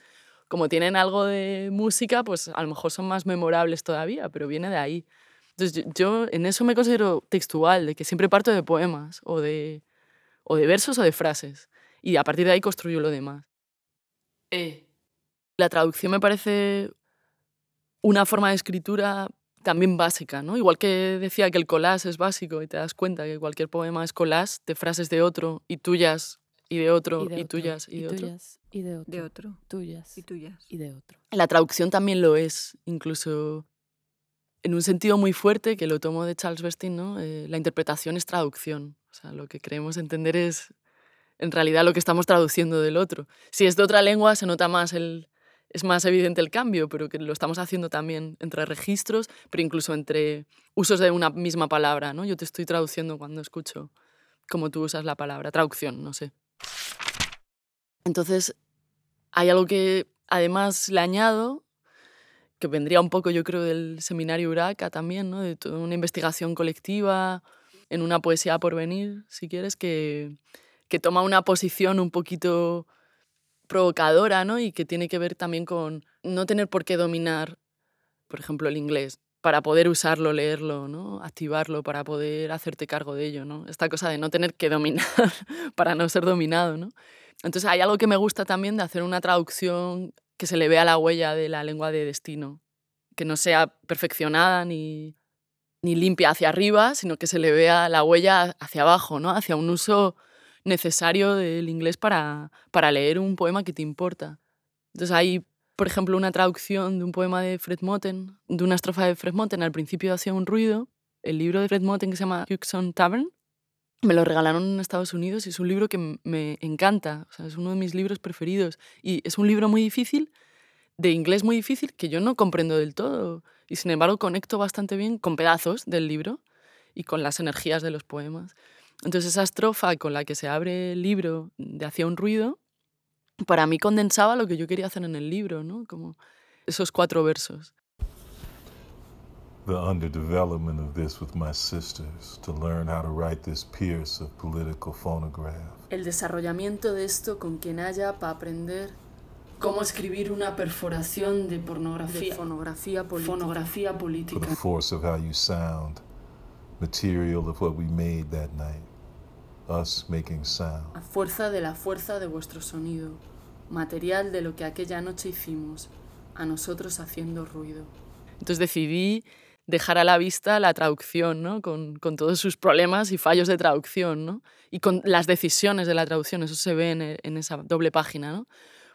B: como tienen algo de música, pues a lo mejor son más memorables todavía, pero viene de ahí. Entonces, yo, yo en eso me considero textual, de que siempre parto de poemas o de, o de versos o de frases. Y a partir de ahí construyo lo demás. Eh, La traducción me parece una forma de escritura también básica, ¿no? Igual que decía que el collage es básico y te das cuenta que cualquier poema es collage de frases de otro y tuyas y de otro y,
E: de otro,
B: tuyas y de otro.
E: tuyas, y de otro.
F: De otro.
E: Tuyas
F: Y tuyas.
E: y de otro.
B: La traducción también lo es, incluso en un sentido muy fuerte, que lo tomo de Charles Bestin, ¿no? Eh, la interpretación es traducción. O sea, lo que creemos entender es en realidad lo que estamos traduciendo del otro. Si es de otra lengua, se nota más el, es más evidente el cambio, pero que lo estamos haciendo también entre registros, pero incluso entre usos de una misma palabra. ¿no? Yo te estoy traduciendo cuando escucho como tú usas la palabra, traducción, no sé. Entonces, hay algo que además le añado, que vendría un poco, yo creo, del seminario Uraca también, ¿no? de toda una investigación colectiva, en una poesía por venir, si quieres, que, que toma una posición un poquito provocadora, ¿no? Y que tiene que ver también con no tener por qué dominar, por ejemplo, el inglés, para poder usarlo, leerlo, ¿no? Activarlo, para poder hacerte cargo de ello, ¿no? Esta cosa de no tener que dominar para no ser dominado, ¿no? Entonces hay algo que me gusta también de hacer una traducción que se le vea la huella de la lengua de destino, que no sea perfeccionada ni, ni limpia hacia arriba, sino que se le vea la huella hacia abajo, ¿no? Hacia un uso necesario del inglés para, para leer un poema que te importa. Entonces hay, por ejemplo, una traducción de un poema de Fred Moten, de una estrofa de Fred Moten, al principio hacía un ruido, el libro de Fred Moten que se llama Huxon Tavern, me lo regalaron en Estados Unidos y es un libro que me encanta, es uno de mis libros preferidos y es un libro muy difícil, de inglés muy difícil, que yo no comprendo del todo y sin embargo conecto bastante bien con pedazos del libro y con las energías de los poemas. Entonces esa estrofa con la que se abre el libro de Hacía un ruido, para mí condensaba lo que yo quería hacer en el libro, ¿no? Como esos cuatro versos.
E: The underdevelopment of this with my sisters to learn how to write this pierce of political phonograph.
C: El desarrollamiento de esto con quien haya para aprender cómo escribir una perforación de pornografía,
B: De fonografía política.
C: fonografía
E: For
C: política.
E: the force of how you sound, material of what we made that night, us making sound.
C: A fuerza de la fuerza de vuestro sonido, material de lo que aquella noche hicimos, a nosotros haciendo ruido.
B: Entonces decidí dejar a la vista la traducción, ¿no? con, con todos sus problemas y fallos de traducción, ¿no? y con las decisiones de la traducción, eso se ve en, en esa doble página. ¿no?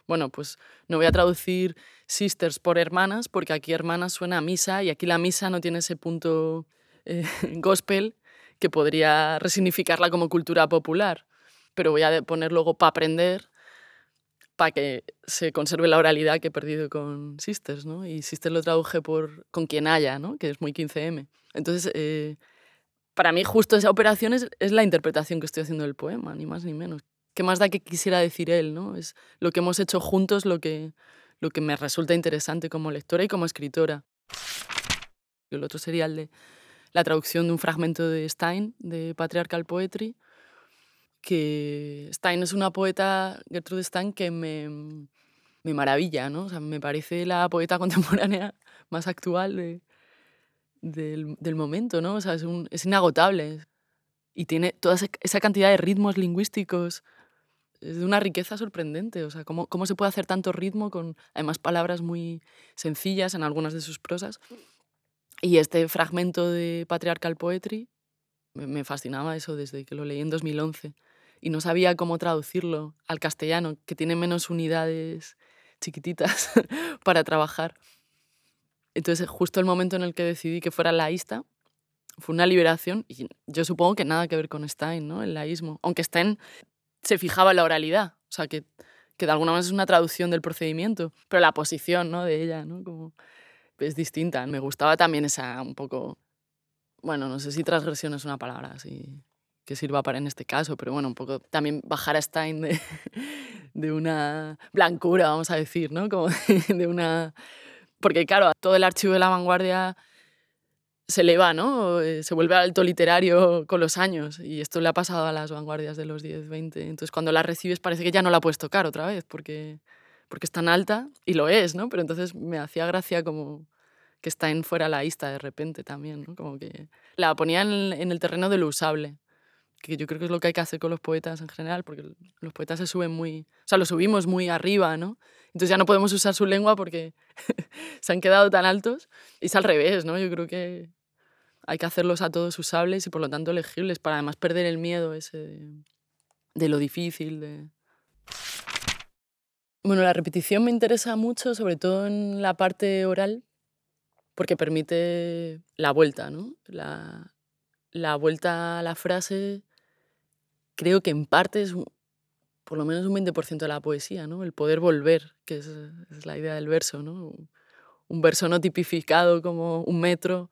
B: Bueno, pues no voy a traducir sisters por hermanas, porque aquí hermanas suena a misa y aquí la misa no tiene ese punto eh, gospel que podría resignificarla como cultura popular. Pero voy a poner luego para aprender para que se conserve la oralidad que he perdido con Sisters, ¿no? Y Sisters lo traduje por con quien haya, ¿no? Que es muy 15M. Entonces, eh, para mí justo esa operación es, es la interpretación que estoy haciendo del poema, ni más ni menos. ¿Qué más da que quisiera decir él, no? Es lo que hemos hecho juntos lo que, lo que me resulta interesante como lectora y como escritora. El otro sería el de la traducción de un fragmento de Stein, de Patriarchal Poetry, que Stein es una poeta, Gertrude Stein, que me, me maravilla, ¿no? O sea, me parece la poeta contemporánea más actual de- del, del momento, ¿no? O sea, es, un- es inagotable. Y tiene toda esa- cantidad de ritmos lingüísticos. Es de una riqueza sorprendente. O sea, cómo, cómo se puede hacer tanto ritmo con, además, palabras muy sencillas en algunas de sus prosas. Y este fragmento de Patriarchal Poetry me, fascinaba eso desde que lo leí en 2011 y no sabía cómo traducirlo al castellano, que tiene menos unidades chiquititas para trabajar. Entonces, justo el momento en el que decidí que fuera laísta, fue una liberación y yo supongo que nada que ver con Stein, ¿no? El laísmo. Aunque Stein se fijaba en la oralidad, o sea, que, que de alguna manera es una traducción del procedimiento, pero la posición, ¿no? De ella, ¿no? Como es distinta. Me gustaba también esa un poco, bueno, no sé si transgresión es una palabra así que sirva para en este caso, pero bueno, un poco también bajar a Stein de, de una blancura, vamos a decir, ¿no? Como de una... Porque claro, todo el archivo de la vanguardia se eleva, ¿no? Eh, Se vuelve alto literario con los años y esto le ha pasado a las vanguardias de los 10, 20. Entonces cuando la recibes parece que ya no la puedes tocar otra vez porque, porque es tan alta y lo es, ¿no? Pero entonces me hacía gracia como que Stein fuera laísta de repente también, ¿no? Como que la ponía en, en el terreno de lo usable que yo creo que es lo que hay que hacer con los poetas en general, porque los poetas se suben muy, o sea, los subimos muy arriba, ¿no? Entonces ya no podemos usar su lengua porque se han quedado tan altos. Y es al revés, ¿no? Yo creo que hay que hacerlos a todos usables y por lo tanto legibles, para además perder el miedo ese de, de lo difícil. De... Bueno, la repetición me interesa mucho, sobre todo en la parte oral, porque permite la vuelta, ¿no? La, vuelta a la frase creo que en parte es por lo menos un 20% de la poesía, ¿no? El poder volver, que es, la idea del verso, ¿no? Un verso no tipificado como un metro,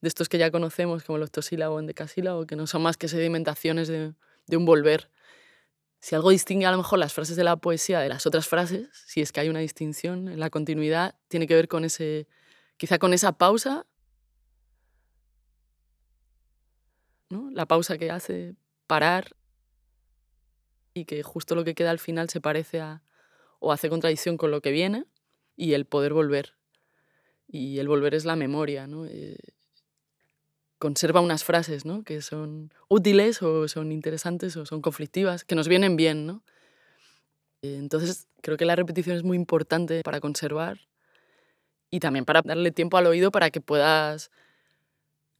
B: de estos que ya conocemos, como el octosílabo o endecasílabo, que no son más que sedimentaciones de un volver. Si algo distingue a lo mejor las frases de la poesía de las otras frases, si es que hay una distinción en la continuidad, tiene que ver con ese, quizá con esa pausa, ¿no? la pausa que hace parar y que justo lo que queda al final se parece a o hace contradicción con lo que viene y el poder volver. Y el volver es la memoria, ¿no? Eh, conserva unas frases ¿no? que son útiles o son interesantes o son conflictivas, que nos vienen bien. ¿no? Eh, entonces, creo que la repetición es muy importante para conservar y también para darle tiempo al oído para que puedas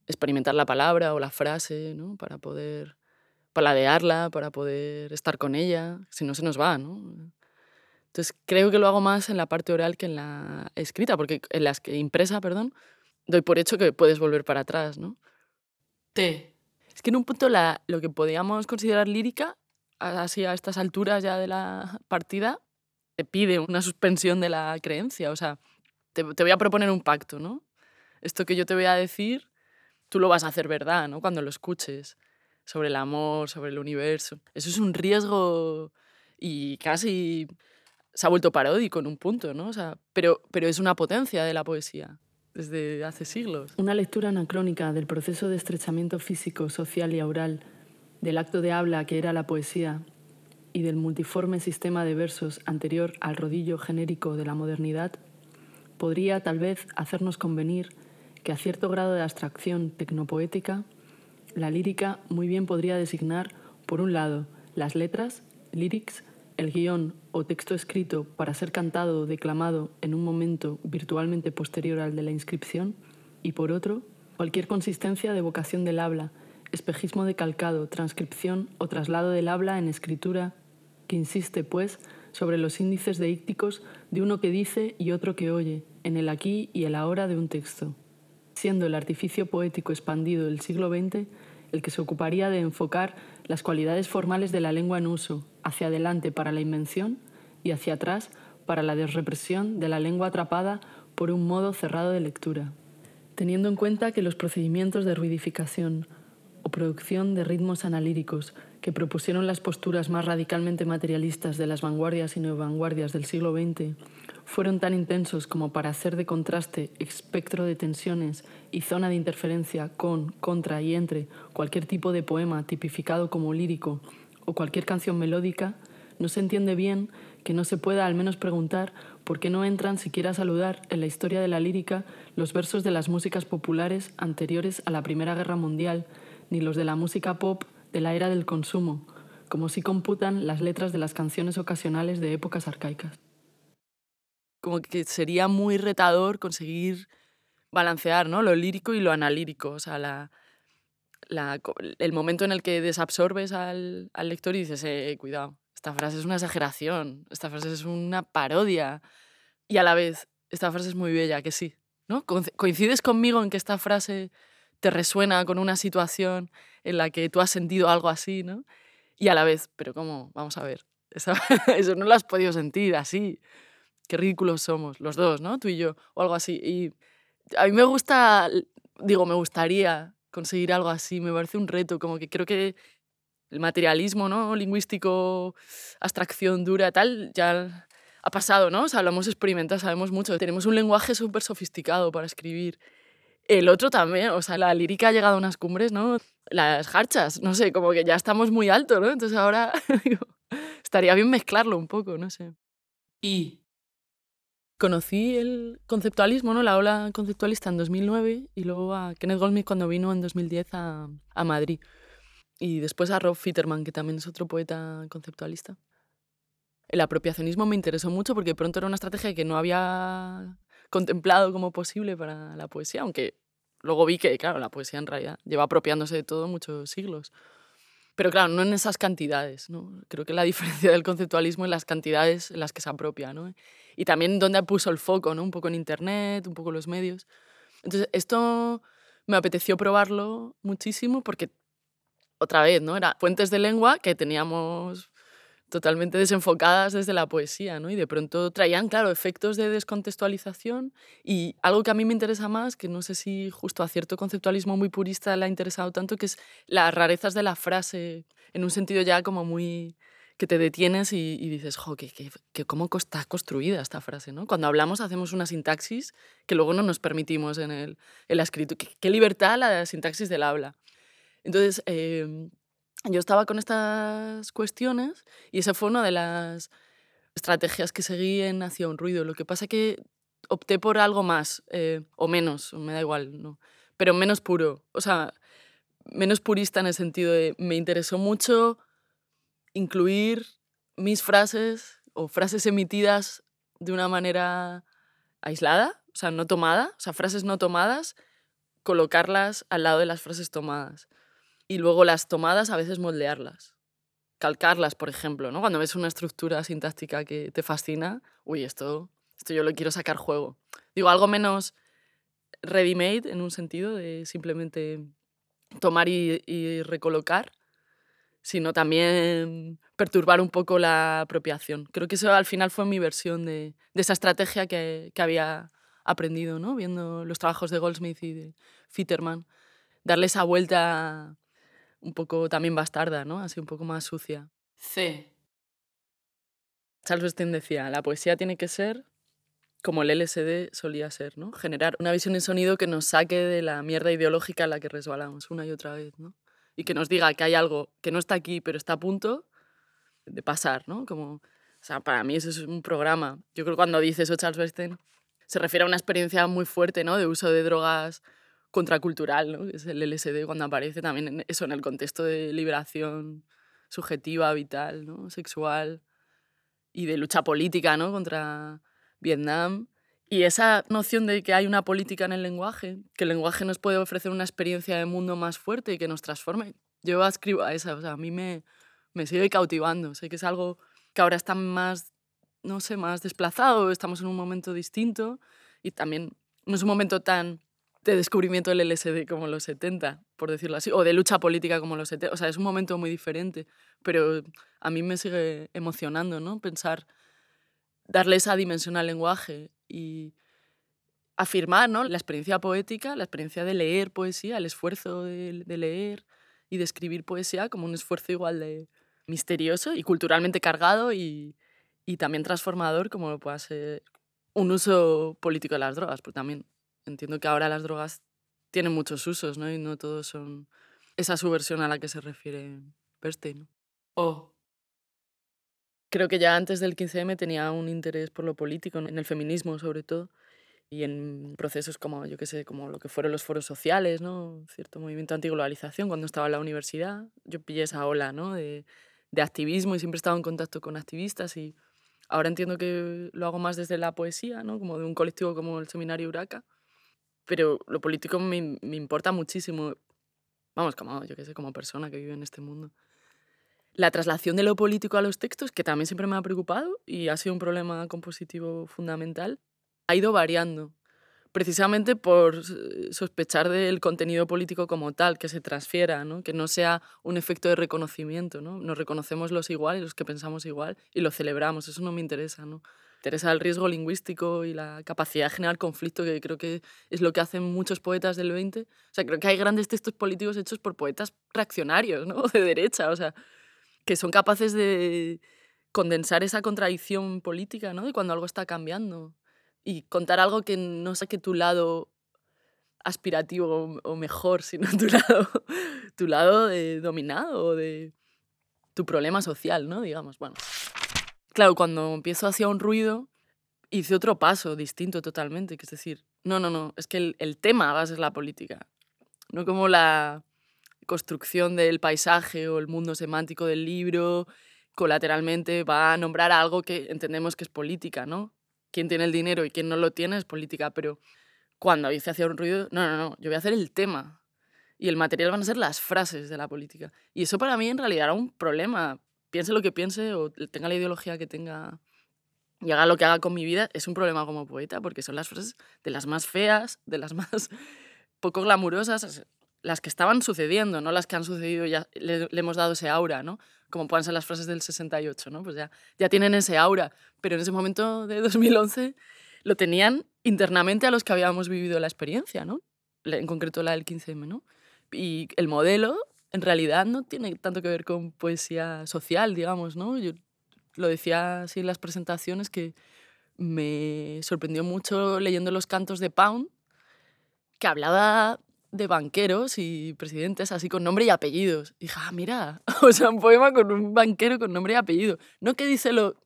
B: experimentar la palabra o la frase, ¿no? para poder paladearla, para poder estar con ella, si no se nos va. ¿no? Entonces, creo que lo hago más en la parte oral que en la escrita, porque en la impresa, perdón, doy por hecho que puedes volver para atrás, ¿no?
C: T.
B: Es que en un punto la, lo que podíamos considerar lírica, así a estas alturas ya de la partida, te pide una suspensión de la creencia. O sea, te, te, voy a proponer un pacto, ¿no? Esto que yo te voy a decir, tú lo vas a hacer verdad, ¿no? Cuando lo escuches. Sobre el amor, sobre el universo. Eso es un riesgo y casi se ha vuelto paródico en un punto, ¿no? O sea, pero, pero es una potencia de la poesía desde hace siglos.
C: Una lectura anacrónica del proceso de estrechamiento físico, social y oral, del acto de habla que era la poesía y del multiforme sistema de versos anterior al rodillo genérico de la modernidad, podría tal vez hacernos convenir que a cierto grado de abstracción tecnopoética, la lírica muy bien podría designar, por un lado, las letras, lyrics, el guion o texto escrito para ser cantado o declamado en un momento virtualmente posterior al de la inscripción, y por otro, cualquier consistencia de vocación del habla, espejismo de calcado, transcripción o traslado del habla en escritura, que insiste, pues, sobre los índices deícticos de uno que dice y otro que oye, en el aquí y el ahora de un texto, siendo el artificio poético expandido del siglo XX el que se ocuparía de enfocar las cualidades formales de la lengua en uso, hacia adelante para la invención y hacia atrás para la desrepresión de la lengua atrapada por un modo cerrado de lectura, teniendo en cuenta que los procedimientos de ruidificación o producción de ritmos analíricos que propusieron las posturas más radicalmente materialistas de las vanguardias y neovanguardias del siglo XX fueron tan intensos como para hacer de contraste, espectro de tensiones y zona de interferencia con, contra y entre cualquier tipo de poema tipificado como lírico o cualquier canción melódica, no se entiende bien que no se pueda al menos preguntar por qué no entran siquiera a saludar en la historia de la lírica los versos de las músicas populares anteriores a la Primera Guerra Mundial, ni los de la música pop de la era del consumo, como si computan las letras de las canciones ocasionales de épocas arcaicas
B: como que sería muy retador conseguir balancear ¿no? lo lírico y lo analírico. O sea, la, la, el momento en el que desabsorbes al, al lector y dices, eh, cuidado, esta frase es una exageración, esta frase es una parodia. Y a la vez, esta frase es muy bella, que sí. ¿no? ¿Coincides conmigo en que esta frase te resuena con una situación en la que tú has sentido algo así, ¿no? Y a la vez, pero ¿cómo? Vamos a ver, eso, eso no lo has podido sentir así qué ridículos somos, los dos, ¿no? Tú y yo, o algo así. Y a mí me gusta, digo, me gustaría conseguir algo así, me parece un reto, como que creo que el materialismo, ¿no? Lingüístico, abstracción dura, tal, ya ha pasado, ¿no? O sea, lo hemos experimentado, sabemos mucho. Tenemos un lenguaje súper sofisticado para escribir. El otro también, o sea, la lírica ha llegado a unas cumbres, ¿no? Las harchas, no sé, como que ya estamos muy alto, ¿no? Entonces ahora estaría bien mezclarlo un poco, no sé.
C: Y
B: Conocí el conceptualismo, ¿no? la ola conceptualista en 2009 y luego a Kenneth Goldsmith cuando vino en 2010 a, a Madrid. Y después a Rob Fitterman, que también es otro poeta conceptualista. El apropiacionismo me interesó mucho porque pronto era una estrategia que no había contemplado como posible para la poesía, aunque luego vi que, claro, la poesía en realidad lleva apropiándose de todo muchos siglos. Pero claro, no en esas cantidades. ¿no? Creo que la diferencia del conceptualismo es las cantidades en las que se apropia. ¿no? Y también dónde puso el foco, ¿no? un poco en Internet, un poco en los medios. Entonces, esto me apeteció probarlo muchísimo porque, otra vez, ¿no? Era fuentes de lengua que teníamos totalmente desenfocadas desde la poesía, ¿no? Y de pronto traían, claro, efectos de descontextualización y algo que a mí me interesa más, que no sé si justo a cierto conceptualismo muy purista le ha interesado tanto, que es las rarezas de la frase, en un sentido ya como muy que te detienes y, dices, jo, que, cómo está construida esta frase, ¿no? Cuando hablamos hacemos una sintaxis que luego no nos permitimos en, el, en la escritura. Qué, libertad la sintaxis del habla. Entonces, em, yo estaba con estas cuestiones y esa fue una de las estrategias que seguí en Hacia un ruido. Lo que pasa que opté por algo más eh, o menos, me da igual, ¿no? pero menos puro. O sea, menos purista en el sentido de me interesó mucho incluir mis frases o frases emitidas de una manera aislada, o sea, no tomada, o sea, frases no tomadas, colocarlas al lado de las frases tomadas. Y luego las tomadas a veces moldearlas, calcarlas, por ejemplo, ¿no? Cuando ves una estructura sintáctica que te fascina, uy, esto, esto yo lo quiero sacar juego. Digo, algo menos ready-made en un sentido de simplemente tomar y, y recolocar, sino también perturbar un poco la apropiación. Creo que eso al final fue mi versión de, de esa estrategia que, que, había aprendido, ¿no? viendo los trabajos de Goldsmith y de Fitterman. Darle esa vuelta un poco también bastarda, ¿no? así un poco más sucia.
C: C.
B: Charles Stein decía, la poesía tiene que ser como el LSD solía ser, ¿no? generar una visión en sonido que nos saque de la mierda ideológica en la que resbalamos una y otra vez. ¿no? y que nos diga que hay algo que no está aquí, pero está a punto de pasar, ¿no? Como, o sea, para mí eso es un programa. Yo creo que cuando dice eso Charles Bernstein, se refiere a una experiencia muy fuerte, ¿no? De uso de drogas contracultural, ¿no? Es el LSD cuando aparece también en eso, en el contexto de liberación subjetiva, vital, ¿no? Sexual y de lucha política, ¿no? Contra Vietnam. Y esa noción de que hay una política en el lenguaje, que el lenguaje nos puede ofrecer una experiencia de mundo más fuerte y que nos transforme. Yo escribo a esa, o sea, a mí me, me sigue cautivando. Sé que es algo que ahora está más, no sé, más desplazado, estamos en un momento distinto y también no es un momento tan de descubrimiento del LSD como los 70, por decirlo así, o de lucha política como los 70. O sea, es un momento muy diferente, pero a mí me sigue emocionando, ¿no? Pensar, darle esa dimensión al lenguaje y afirmar ¿no? la experiencia poética, la experiencia de leer poesía, el esfuerzo de, leer y de escribir poesía como un esfuerzo igual de misterioso y culturalmente cargado y, y también transformador como lo pueda ser un uso político de las drogas, porque también entiendo que ahora las drogas tienen muchos usos, ¿no? Y no todos son esa subversión a la que se refiere Bernstein.
C: O
B: Creo que ya antes del 15M tenía un interés por lo político, en el feminismo sobre todo, y en procesos como, yo qué sé, como lo que fueron los foros sociales, ¿no? Cierto movimiento antiglobalización cuando estaba en la universidad. Yo pillé esa ola, ¿no? De, de activismo y siempre he estado en contacto con activistas y ahora entiendo que lo hago más desde la poesía, ¿no? Como de un colectivo como el Seminario Uraca. Pero lo político me, me importa muchísimo. Vamos, como, yo qué sé, como persona que vive en este mundo la traslación de lo político a los textos, que también siempre me ha preocupado y ha sido un problema compositivo fundamental, ha ido variando, precisamente por sospechar del contenido político como tal, que se transfiera, ¿no? que no sea un efecto de reconocimiento. ¿no? Nos reconocemos los iguales, los que pensamos igual, y lo celebramos, eso no me interesa. ¿no? Interesa el riesgo lingüístico y la capacidad de generar conflicto, que creo que es lo que hacen muchos poetas del 20. O sea, creo que hay grandes textos políticos hechos por poetas reaccionarios, ¿no? de derecha, o sea, que son capaces de condensar esa contradicción política, ¿no? De cuando algo está cambiando. Y contar algo que no saque tu lado aspirativo o mejor, sino tu lado, tu lado de dominado o de tu problema social, ¿no? Digamos, bueno. Claro, cuando empiezo hacia un ruido, hice otro paso distinto totalmente, que es decir, no, no, no, es que el, el tema va a ser la política, no como la, construcción del paisaje o el mundo semántico del libro, colateralmente va a nombrar algo que entendemos que es política, ¿no? Quién tiene el dinero y quién no lo tiene es política, pero cuando dice hacia un ruido, no, no, no, yo voy a hacer el tema y el material van a ser las frases de la política. Y eso para mí en realidad era un problema. Piense lo que piense o tenga la ideología que tenga y haga lo que haga con mi vida, es un problema como poeta porque son las frases de las más feas, de las más poco glamurosas las que estaban sucediendo, no las que han sucedido, ya le, le hemos dado ese aura, ¿no? Como puedan ser las frases del 68, ¿no? Pues ya, ya tienen ese aura, pero en ese momento de 2011 lo tenían internamente a los que habíamos vivido la experiencia, ¿no? En concreto la del 15M, ¿no? Y el modelo en realidad no tiene tanto que ver con poesía social, digamos, ¿no? Yo lo decía así en las presentaciones que me sorprendió mucho leyendo los cantos de Pound, que hablaba de banqueros y presidentes así con nombre y apellidos. Y dije, ah, mira, o sea, un poema con un banquero con nombre y apellido. No que dice lo,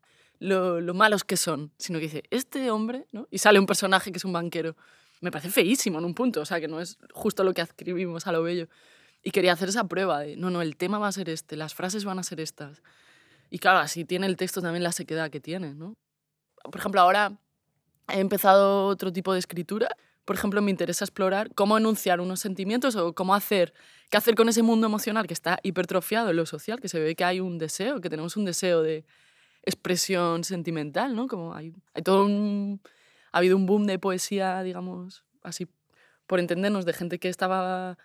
B: lo, lo malos que son, sino que dice, este hombre, ¿no? Y sale un personaje que es un banquero. Me parece feísimo en un punto, o sea, que no es justo lo que escribimos a lo bello. Y quería hacer esa prueba de, no, no, el tema va a ser este, las frases van a ser estas. Y claro, así tiene el texto también la sequedad que tiene, ¿no? Por ejemplo, ahora he empezado otro tipo de escritura. Por ejemplo, me interesa explorar cómo enunciar unos sentimientos o cómo hacer, qué hacer con ese mundo emocional que está hipertrofiado en lo social, que se ve que hay un deseo, que tenemos un deseo de expresión sentimental, ¿no? Como hay, hay todo un... Ha habido un boom de poesía, digamos, así por entendernos, de gente que estaba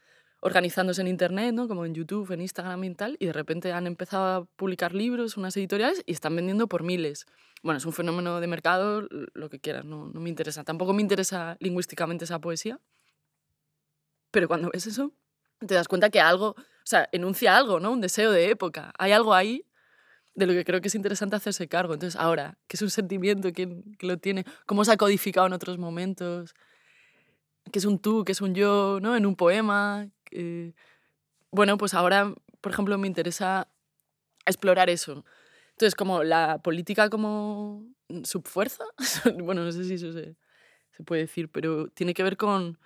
B: organizándose en Internet, ¿no? como en YouTube, en Instagram y tal, y de repente han empezado a publicar libros, unas editoriales, y están vendiendo por miles. Bueno, es un fenómeno de mercado, lo que quieras, no, no me interesa. Tampoco me interesa lingüísticamente esa poesía, pero cuando ves eso, te das cuenta que algo, o sea, enuncia algo, ¿no? Un deseo de época. Hay algo ahí de lo que creo que es interesante hacerse cargo. Entonces, ahora, ¿qué es un sentimiento? ¿Quién, lo tiene? ¿Cómo se ha codificado en otros momentos? ¿Qué es un tú? ¿Qué es un yo? ¿no? En un poema. Eh, bueno, pues ahora, por ejemplo, me interesa explorar eso. Entonces, como la política como subfuerza, bueno, no sé si eso se, puede decir, pero tiene que ver con,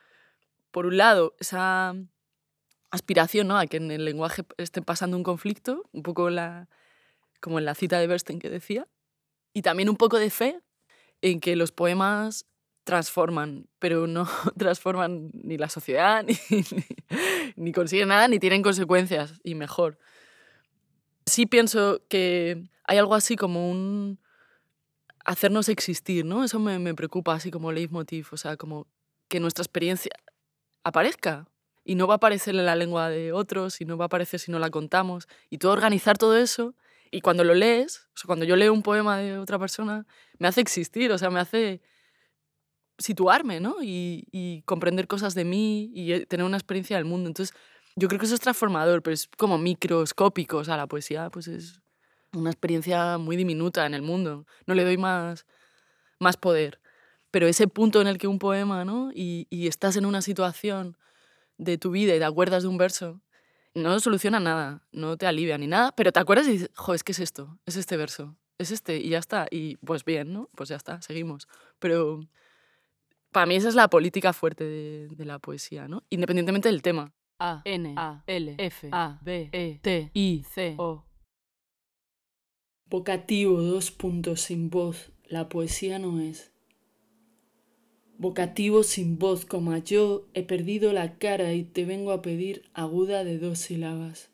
B: por un lado, esa aspiración ¿no? a que en el lenguaje esté pasando un conflicto, un poco la, como en la cita de Bernstein que decía, y también un poco de fe en que los poemas transforman, pero no transforman ni la sociedad, ni, consiguen nada, ni tienen consecuencias, y mejor. Sí pienso que hay algo así como un hacernos existir, ¿no? Eso me, me preocupa así como leitmotiv, o sea, como que nuestra experiencia aparezca y no va a aparecer en la lengua de otros y no va a aparecer si no la contamos y todo organizar todo eso y cuando lo lees, o sea, cuando yo leo un poema de otra persona, me hace existir, o sea, me hace situarme, ¿no? Y, y, comprender cosas de mí y eh, tener una experiencia del mundo. Entonces, yo creo que eso es transformador, pero es como microscópico, o sea, la poesía pues es una experiencia muy diminuta en el mundo. No le doy más, más poder. Pero ese punto en el que un poema, ¿no? Y, y estás en una situación de tu vida y te acuerdas de un verso, no soluciona nada, no te alivia ni nada, pero te acuerdas y dices, jo, es que es esto, es este verso, es este, y ya está. Y pues bien, ¿no? Pues ya está, seguimos. Pero para mí esa es la política fuerte de, de la poesía, ¿no? Independientemente del tema.
C: A, N, A, L, F, A, B, E, T, I, C, O. Vocativo, dos puntos sin voz. La poesía no es. Vocativo sin voz, como yo he perdido la cara y te vengo a pedir aguda de dos sílabas.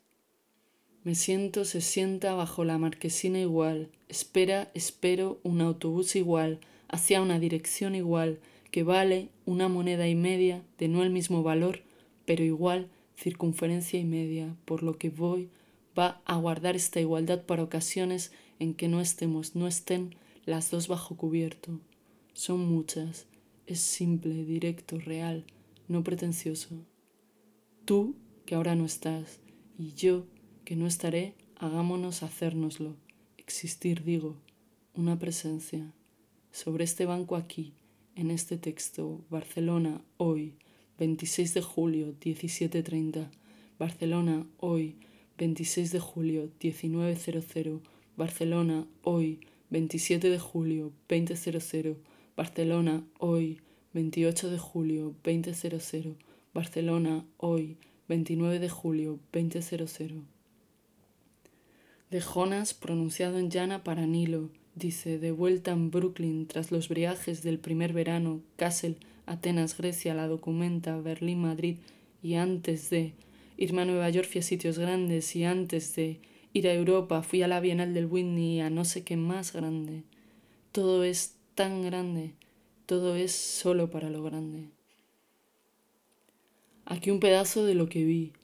C: Me siento, se sienta bajo la marquesina igual, espera, espero un autobús igual, hacia una dirección igual, que vale una moneda y media, de no el mismo valor, pero igual circunferencia y media, por lo que voy va a guardar esta igualdad para ocasiones en que no estemos, no estén las dos bajo cubierto. Son muchas, es simple, directo, real, no pretencioso. Tú, que ahora no estás, y yo, que no estaré, hagámonos hacérnoslo, existir, digo, una presencia. Sobre este banco aquí, en este texto, Barcelona, hoy, 26 de julio, 17.30, Barcelona, hoy, 26 de julio, 19.00, Barcelona, hoy, 27 de julio, 20.00, Barcelona, hoy, 28 de julio, 20.00, Barcelona, hoy, 29 de julio, 20.00. De Jonas, pronunciado en llana para Nilo, Dice, de vuelta en Brooklyn tras los viajes del primer verano, Kassel, Atenas, Grecia, la documenta, Berlín, Madrid, y antes de irme a Nueva York fui a sitios grandes, y antes de ir a Europa fui a la Bienal del Whitney y a no sé qué más grande. Todo es tan grande, todo es solo para lo grande. Aquí un pedazo de lo que vi.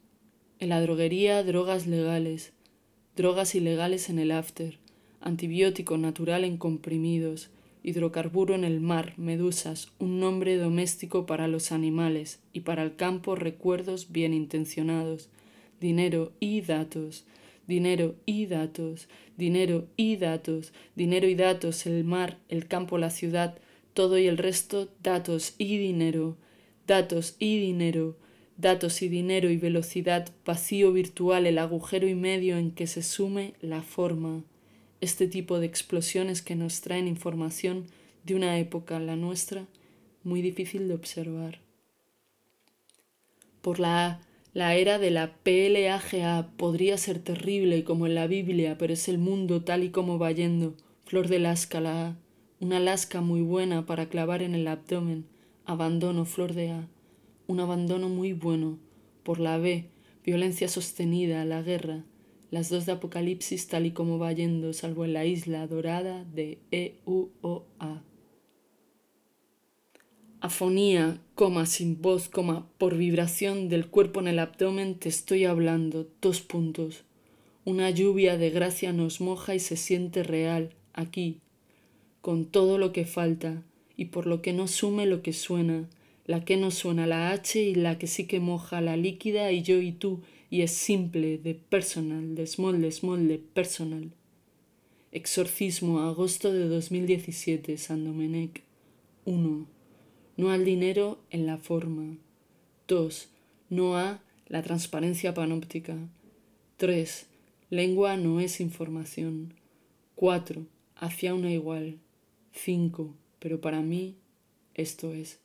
C: En la droguería, drogas legales, drogas ilegales en el after, antibiótico natural en comprimidos, hidrocarburo en el mar, medusas, un nombre doméstico para los animales y para el campo recuerdos bien intencionados, dinero y datos, dinero y datos, dinero y datos, dinero y datos, el mar, el campo, la ciudad, todo y el resto, datos y dinero, datos y dinero, datos y dinero y velocidad, vacío virtual, el agujero y medio en que se sume la forma este tipo de explosiones que nos traen información de una época, la nuestra, muy difícil de observar. Por la la era de la PLAGA podría ser terrible como en la Biblia, pero es el mundo tal y como va yendo. Flor de lasca la A, una lasca muy buena para clavar en el abdomen. Abandono, flor de A, un abandono muy bueno. Por la B, violencia sostenida, la guerra, las dos de Apocalipsis tal y como va yendo, salvo en la isla dorada de E-U-O-A. Afonía, coma, sin voz, coma, por vibración del cuerpo en el abdomen te estoy hablando, dos puntos. Una lluvia de gracia nos moja y se siente real, aquí, con todo lo que falta, y por lo que no sume lo que suena, la que no suena la H y la que sí que moja, la líquida y yo y tú, y es simple, de personal, de small, de small, de personal. Exorcismo, agosto de 2017, San Domenech. 1. No al dinero en la forma. 2. No a la transparencia panóptica. 3. Lengua no es información. 4. Hacia una igual. 5. Pero para mí esto es.